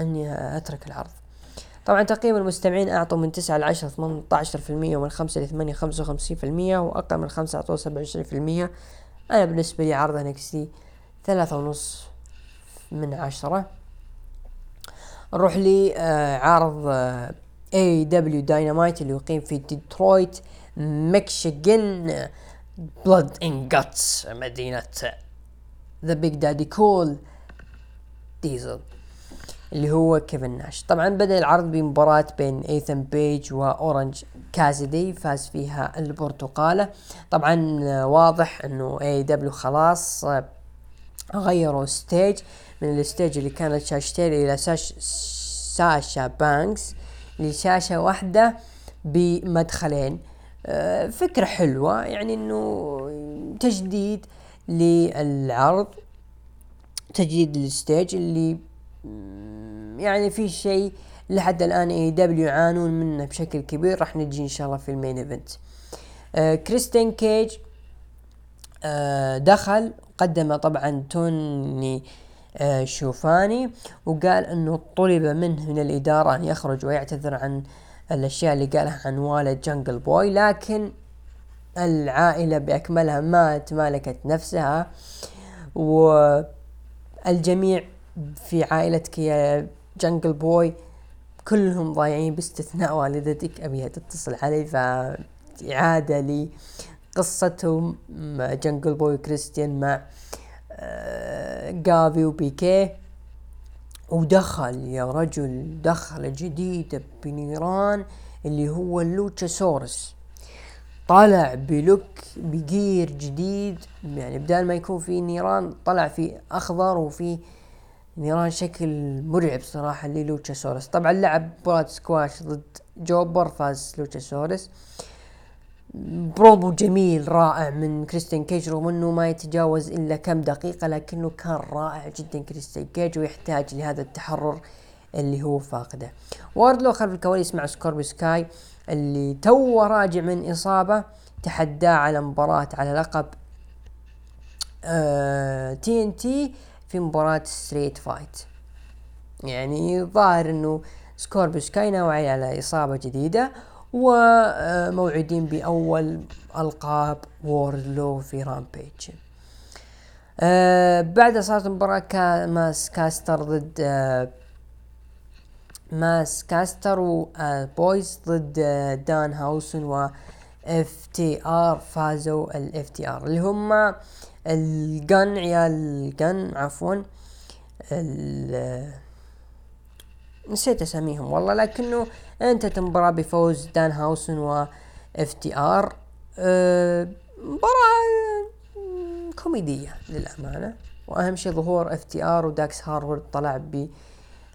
A: إني أترك العرض. طبعا تقييم المستمعين أعطوا من تسعة لعشرة ثمانية عشر في المية ومن خمسة لثمانية خمسة وخمسين في المية وأقل من خمسة أعطوه سبعة وعشرين في المية. أنا بالنسبة لي عرض NXT ثلاثة ونص من عشرة. نروح لعرض AEW Dynamite اللي يقيم في ديترويت ميشيغان Blood and Guts مدينة the Big Daddy Cool Diesel اللي هو كيفن ناش. طبعا بدأ العرض بمباراة بين ايثن بيج وأورنج كازيدي فاز فيها البرتقالة. طبعا واضح إنه AEW خلاص غيروا stage من ال stage اللي كانت شاشتين إلى ساش ساشا بانكس لشاشة واحدة بمدخلين. آه، فكرة حلوة يعني إنه تجديد للعرض تجديد لل stage اللي يعني في شيء لحد الآن AEW يعانون منه بشكل كبير. راح نجي إن شاء الله في ال main event. آه كريستيان كيج آه دخل قدم طبعا توني آه شوفاني وقال إنه طلب منه من الإدارة أن يخرج ويعتذر عن الأشياء اللي قالها عن والد جنجل بوي لكن العائلة بأكملها ما تمالكت نفسها والجميع في عائلتك يا جنجل بوي كلهم ضايعين باستثناء والدتك أبيها تتصل علي فإعادة لقصتهم جنجل بوي كريستيان مع جافي وبيكيه. ودخل يا رجل دخلة جديدة بنيران اللي هو اللوتشاسورس طلع بلوك بجير جديد يعني بدال ما يكون في نيران طلع في أخضر وفي نيران شكل مرعب صراحة للوتشاسورس طبعا لعب مباراة سكواش ضد jobber فاز لوتشاسورس برومو جميل رائع من كريستيان كيج رغم انه ما يتجاوز إلا كم دقيقة لكنه كان رائع جدا كريستيان كيج ويحتاج لهذا التحرر اللي هو فاقده. واردلو خلف الكواليس مع سكوربيو سكاي اللي تو راجع من إصابة تحداه على مباراة على لقب TNT في مباراة street fight يعني ظاهر إنه سكوربي سكاي ناوي على إصابة جديدة وموعدين بأول ألقاب ووردلو في رامبيج أه بعدها صارت مباراة كا ماس كاستر ضد ماس كاستر وبويز ضد دان هاوسن و اف تي ار فازوا الاف تي ار اللي هم الجن عيال الجن عفوا. نسيت أساميهم والله لكنه انتهت المباراة بفوز دان هاوسن و FTR. أه مباراة كوميدية للأمانة وأهم شيء ظهور FTR وداكس هارورد طلع ب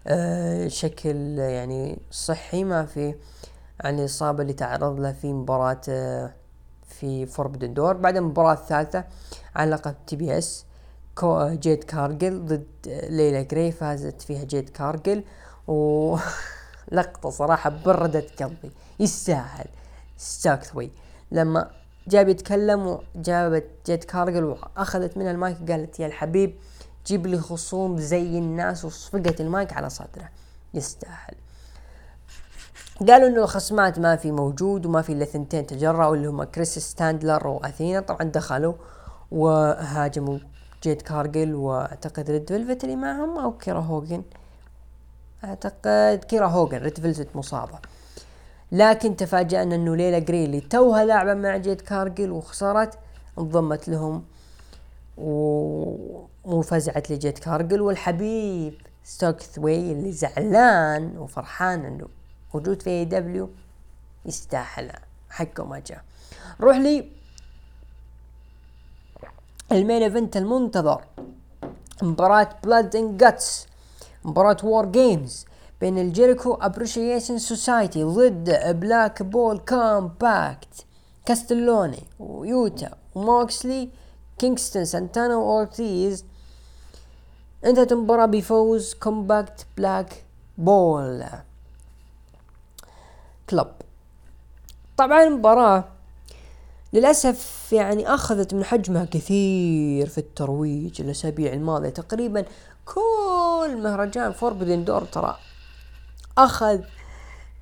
A: أه يعني صحي ما في عن الإصابة اللي تعرض لها في مباراة أه في Forbidden Door بعد المباراة الثالثة على لقب TBS جيد كارجل ضد ليلى جراي فازت فيها جيد كارجل. و [laughs] لقطة صراحة بردت قلبي. يستاهل. ستوكلي لما جاب يتكلم وجابت جيت كارجل وأخذت منها المايك قالت يا الحبيب جيب لي خصوم زي الناس وصفقت المايك على صدره. يستاهل. قالوا إنه الخصمات ما في موجود وما في إلا ثنتين تجرأوا اللي هم كريس ستاتلاندر وأثينا. طبعا دخلوا وهاجموا جيت كارجل وأعتقد ريد فيلفت اللي معهم أو كيرا هوجن أعتقد كيرا هوجن ريد فيلفت مصابة. لكن تفاجأنا إنه ليلى جراي توها لاعبة مع جيت كارجل وخسرت انضمت لهم وفزعت لجيت كارجل والحبيب ستوكلي اللي زعلان وفرحان إنه موجود في AEW يستاهل حقه ما جاء. روح لي ال main event المنتظر. مباراة Blood and Guts مباراة WarGames بين ال Jericho Appreciation Society ضد Blackpool Combat كاستنولي ويوتا وموكسلي كينغستون سانتانا وأورتيز. انتهت المباراة بفوز Combat Blackpool Club طبعا المباراة للأسف يعني أخذت من حجمها كثير في الترويج الأسابيع الماضية. تقريبا كل مهرجان Forbidden Door ترى أخذ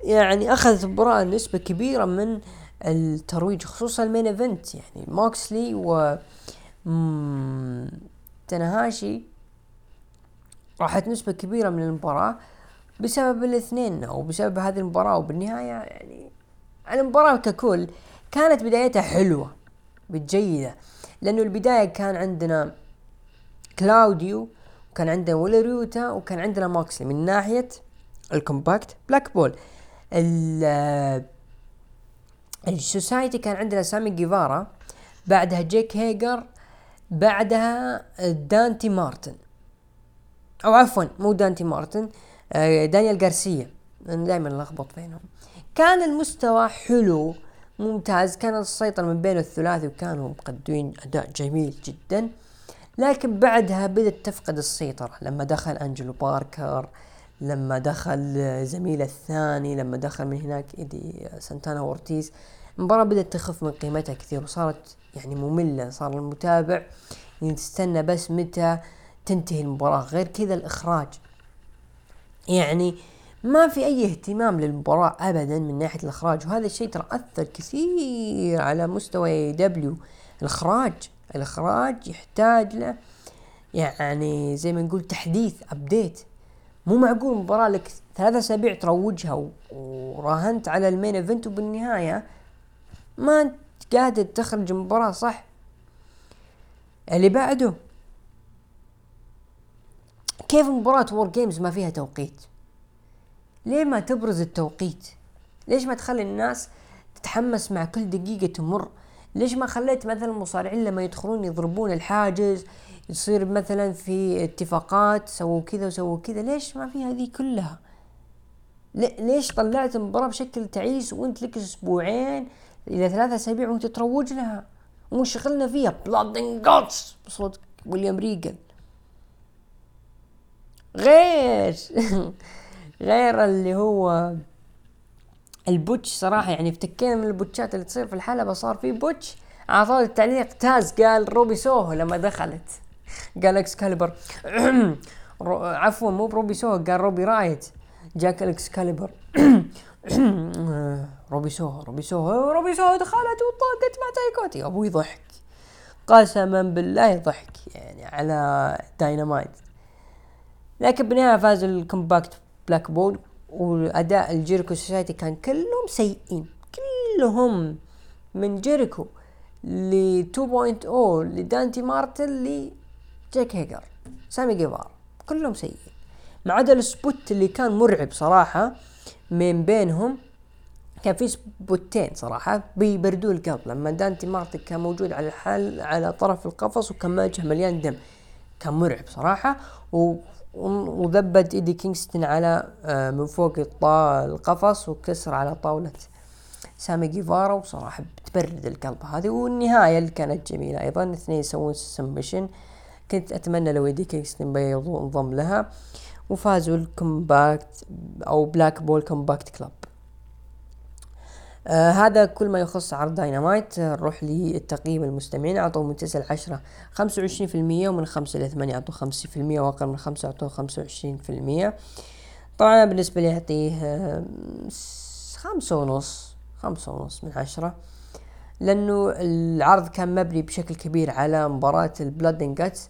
A: يعني أخذت المباراة نسبة كبيرة من الترويج خصوصا ال main event. يعني موكسلي و تاناهاشي راحت نسبة كبيرة من المباراة. بسبب الاثنين أو بسبب هذه المباراة وبالنهاية يعني المباراة ككل كانت بدايتها حلوة جيدة لأنه البداية كان عندنا كلاوديو وكان عندنا ويلر يوتا وكان عندنا موكسلي من ناحية ال Combat Blackpool. ال Society كان عندنا سامي جيفارا بعدها جيك هيجر بعدها دانتي مارتن أو عفوا مو دانتي مارتن. آه، دانيال غارسيا. دائما لخبط بينهم. كان المستوى حلو ممتاز. كان السيطرة من بين الثلاثي وكانوا مقدمين أداء جميل جدا. لكن بعدها بدأت تفقد السيطرة. لما دخل أنجيلو باركر لما دخل زميله الثاني لما دخل من هناك إيدي سانتانا وأورتيز المباراة بدأت تخف من قيمتها كثير وصارت يعني مملة. صار المتابع يستنى بس متى تنتهي المباراة. غير كذا الإخراج يعني ما في أي اهتمام للمباراة ابدا من ناحية الإخراج وهذا الشيء ترى أثر كثير على مستوى دبليو. الإخراج الإخراج يحتاج له يعني زي ما نقول تحديث update مو معقول مباراة لك ثلاثة أسابيع تروجها وراهنت على ال main event وبالنهاية ما أنت قادر تخرج مباراة صح؟ اللي بعده كيف مباراة WarGames ما فيها توقيت؟ ليه ما تبرز التوقيت؟ ليش ما تخلي الناس تتحمس مع كل دقيقة تمر؟ ليش ما خليت مثلا المصارعين لما يدخلون يضربون الحاجز يصير مثلا في اتفاقات سووا كذا وسووا كذا؟ ليش ما في هذه كلها؟ ليش طلعت المباراة بشكل تعيس وانت لك أسبوعين إلى ثلاثة أسابيع وانت تروج لها؟ مو شغلنا فيها. Blood Guts بصوت ويليام ريجل غير. غير اللي هو ال botch صراحة يعني افتكينا من البوتشات اللي تصير في الحلبة صار في botch. أخطاء التعليق تاز قال روبي سوهو لما دخلت. قال إكسكاليبر. [clears throat] عفوا مو بروبي سوهو قال روبي رايت. جاك الاكسكاليبر [clears throat] روبي سوهو روبي سوهو روبي سوهو دخلت وطاقت مع تاي كونتي. أبوي ضحك. قسما بالله ضحك يعني على داينامايت. لكن بالنهاية فاز ال Combat Blackpool واداء ال Jericho Society كان كلهم سيئين. كلهم من جيريكو ل 2.0 لدانتي مارتن لجاك هيجر سامي جيفارا كلهم سيئين. ما عدا ال spot اللي كان مرعب صراحة من بينهم كان في سبوتين صراحة بيبردوا القلب لما دانتي مارتن كان موجود على الحال على طرف القفص وكان وجهه مليان دم. كان مرعب صراحة و وذبت إيدي كينغستون على آه، من فوق القفص وكسر على طاولة سامي جيفارا وصراحة بتبرد القلب هذه. والنهاية اللي كانت جميلة أيضا اثنين يسوون submission كنت أتمنى لو إيدي كينغستون بينضم لها. وفازوا ال Combat أو Blackpool Combat Club. آه هذا كل ما يخص عرض داينامايت نروح للتقييم المستمعين. أعطوا من تسعة لعشرة خمسة وعشرين في المية ومن خمسة لثمانية أعطوا خمسة في المية وأقل من خمسة أعطوا خمسة وعشرين في المية. طبعا بالنسبة لي أعطيه آه خمسة ونص خمسة ونص من عشرة لأنه العرض كان مبني بشكل كبير على مباراة البلاد جاتس.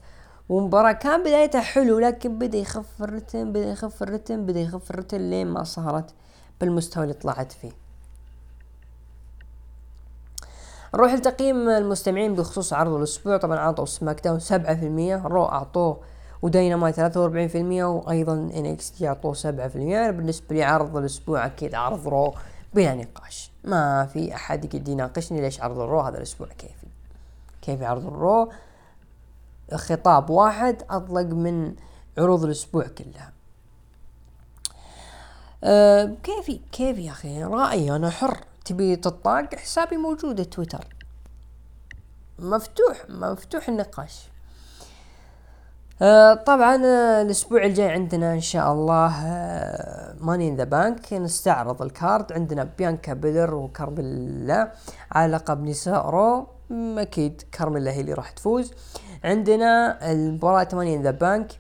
A: ومباراة كان بدايتها حلو لكن بدأ يخف الرتم بدأ يخف الرتم بدأ يخف الرتم لين ما صارت بالمستوى اللي طلعت فيه. نروح لتقييم المستمعين بخصوص عرض الأسبوع. طبعا اعطوا SmackDown سبعة في المية Raw أعطوه ودينامايت ثلاثة وأربعين في المية وأيضا NXT أعطوه سبعة في المية. بالنسبة لي عرض الأسبوع أكيد عرض Raw بلا نقاش. ما في أحد يقدر يناقشني ليش عرض ال Raw هذا الأسبوع كيفي. كيفي عرض ال Raw؟ خطاب واحد أطلق من عروض الأسبوع كلها. أه كيفي؟ كيفي يا أخي؟ رأيي أنا حر. تبي تطاق حسابي موجود تويتر. مفتوح مفتوح النقاش. آه طبعا آه الأسبوع الجاي عندنا إن شاء الله Money in the Bank نستعرض ال card. عندنا بيانكا بيلر وكارميلا على لقب نساء Raw أكيد كارميلا هي اللي راح تفوز. عندنا المباراة Money in the Bank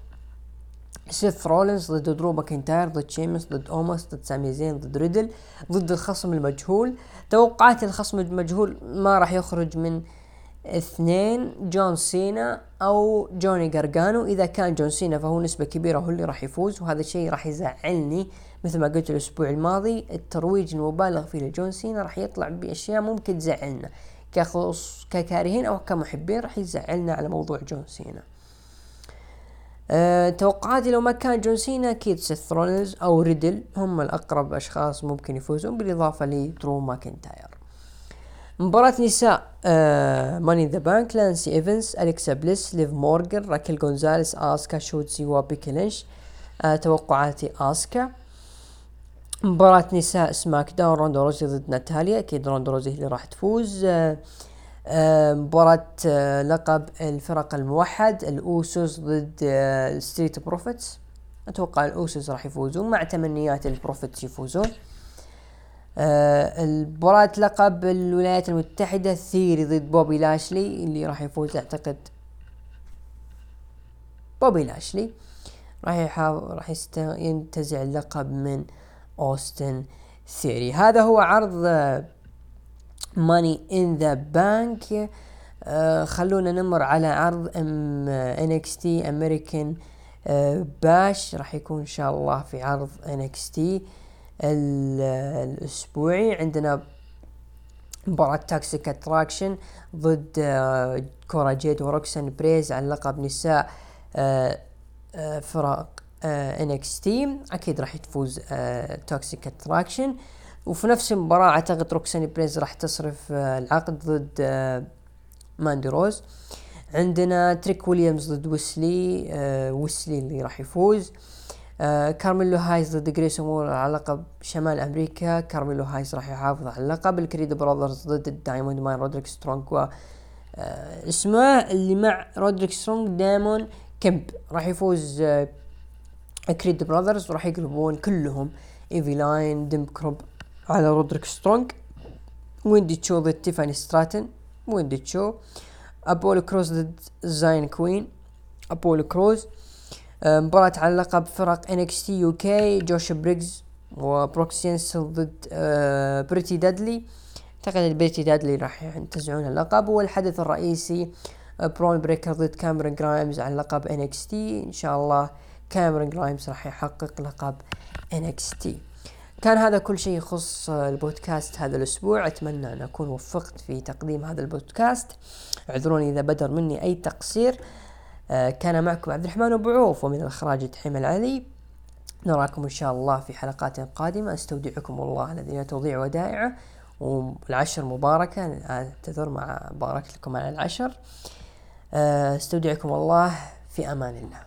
A: سيث رولينز ضد درو ماكنتاير ضد شيمس ضد اوماس ضد سامي زين ضد ريدل ضد الخصم المجهول. توقعات الخصم المجهول ما راح يخرج من اثنين جون سينا أو جوني جارجانو إذا كان جون سينا فهو نسبة كبيرة هو اللي راح يفوز وهذا الشيء راح يزعلني. مثل ما قلت الأسبوع الماضي الترويج المبالغ فيه لجون سينا راح يطلع بأشياء ممكن تزعلنا. كخص ككارهين أو كمحبين راح يزعلنا على موضوع جون سينا. أه توقعاتي لو ما كان جون سينا أكيد سيث رولينز أو ريدل هم الأقرب أشخاص ممكن يفوزون بالإضافة لدرو ماكنتاير. مباراة نساء Money in the Bank لايسي إيفنز أليكسا بليس ليف مورجن راكيل جونزاليس آسكا شوتسي وبيكي لينش. آه توقعاتي آسكا. مباراة نساء SmackDown روندا روزي ضد ناتاليا أكيد روندا روزي اللي راح تفوز. آه، مباراة آه، لقب الفرق الموحد ال Usos ضد Street Profits. أتوقع ال Usos راح يفوزون مع تمنيات ال Profits يفوزون. آه، المباراة لقب الولايات المتحدة ثيري ضد بوبي لاشلي اللي راح يفوز أعتقد بوبي لاشلي. راح يحاول راح ينتزع اللقب من أوستن ثيري. هذا هو عرض Money in the Bank خلونا نمر على عرض ام NXT American Bash راح يكون إن شاء الله في عرض NXT الأسبوعي. عندنا مباراة Toxic Attraction ضد آه، كورا جيد وروكسان بيريز على لقب نساء آه، آه، فرق NXT أكيد راح تفوز Toxic Attraction وفي نفس المباراة أعتقد روكسان بيريز راح تصرف آه، العقد ضد آه، ماندي روز. عندنا تريك ويليامز ضد ويس لي آه، ويس لي اللي راح يفوز. كارميلو هايز ضد جريسون والر على لقب شمال أمريكا. كارميلو هايز راح يحافظ على اللقب. ال Creed Brothers ضد ال Diamond Mine رودريك سترونج و اسمه اللي مع رودريك سترونج دايمون كيمب راح يفوز Creed Brothers. وراح يقلبون كلهم إيفي نايل دايمون كيمب على رودريك سترونج ويندي تشو ضد تيفاني ستراتن ويندي تشو ابولو كروز ضد زايون كوين ابولو كروز آه، مباراة على لقب فرق NXT UK جوش بريجز وبروكس جنسن ضد آه، Pretty Deadly. أعتقد Pretty Deadly راح ينتزعون اللقب والحدث الرئيسي آه، برون بريكر ضد كاميرون جرايمز على لقب NXT. إن شاء الله كاميرون جرايمز راح يحقق لقب NXT. كان هذا كل شيء يخص البودكاست هذا الأسبوع. أتمنى أن أكون وفقت في تقديم هذا البودكاست. اعذروني إذا بدر مني أي تقصير. آه، كان معكم عبد الرحمن أبو عوف ومن الإخراج تحيم العلي نراكم إن شاء الله في حلقات قادمة. أستودعكم الله الذي لا تضيع ودائعه والعشر مباركة. أعتذر مع بارك لكم على العشر. آه، أستودعكم الله في أمان الله.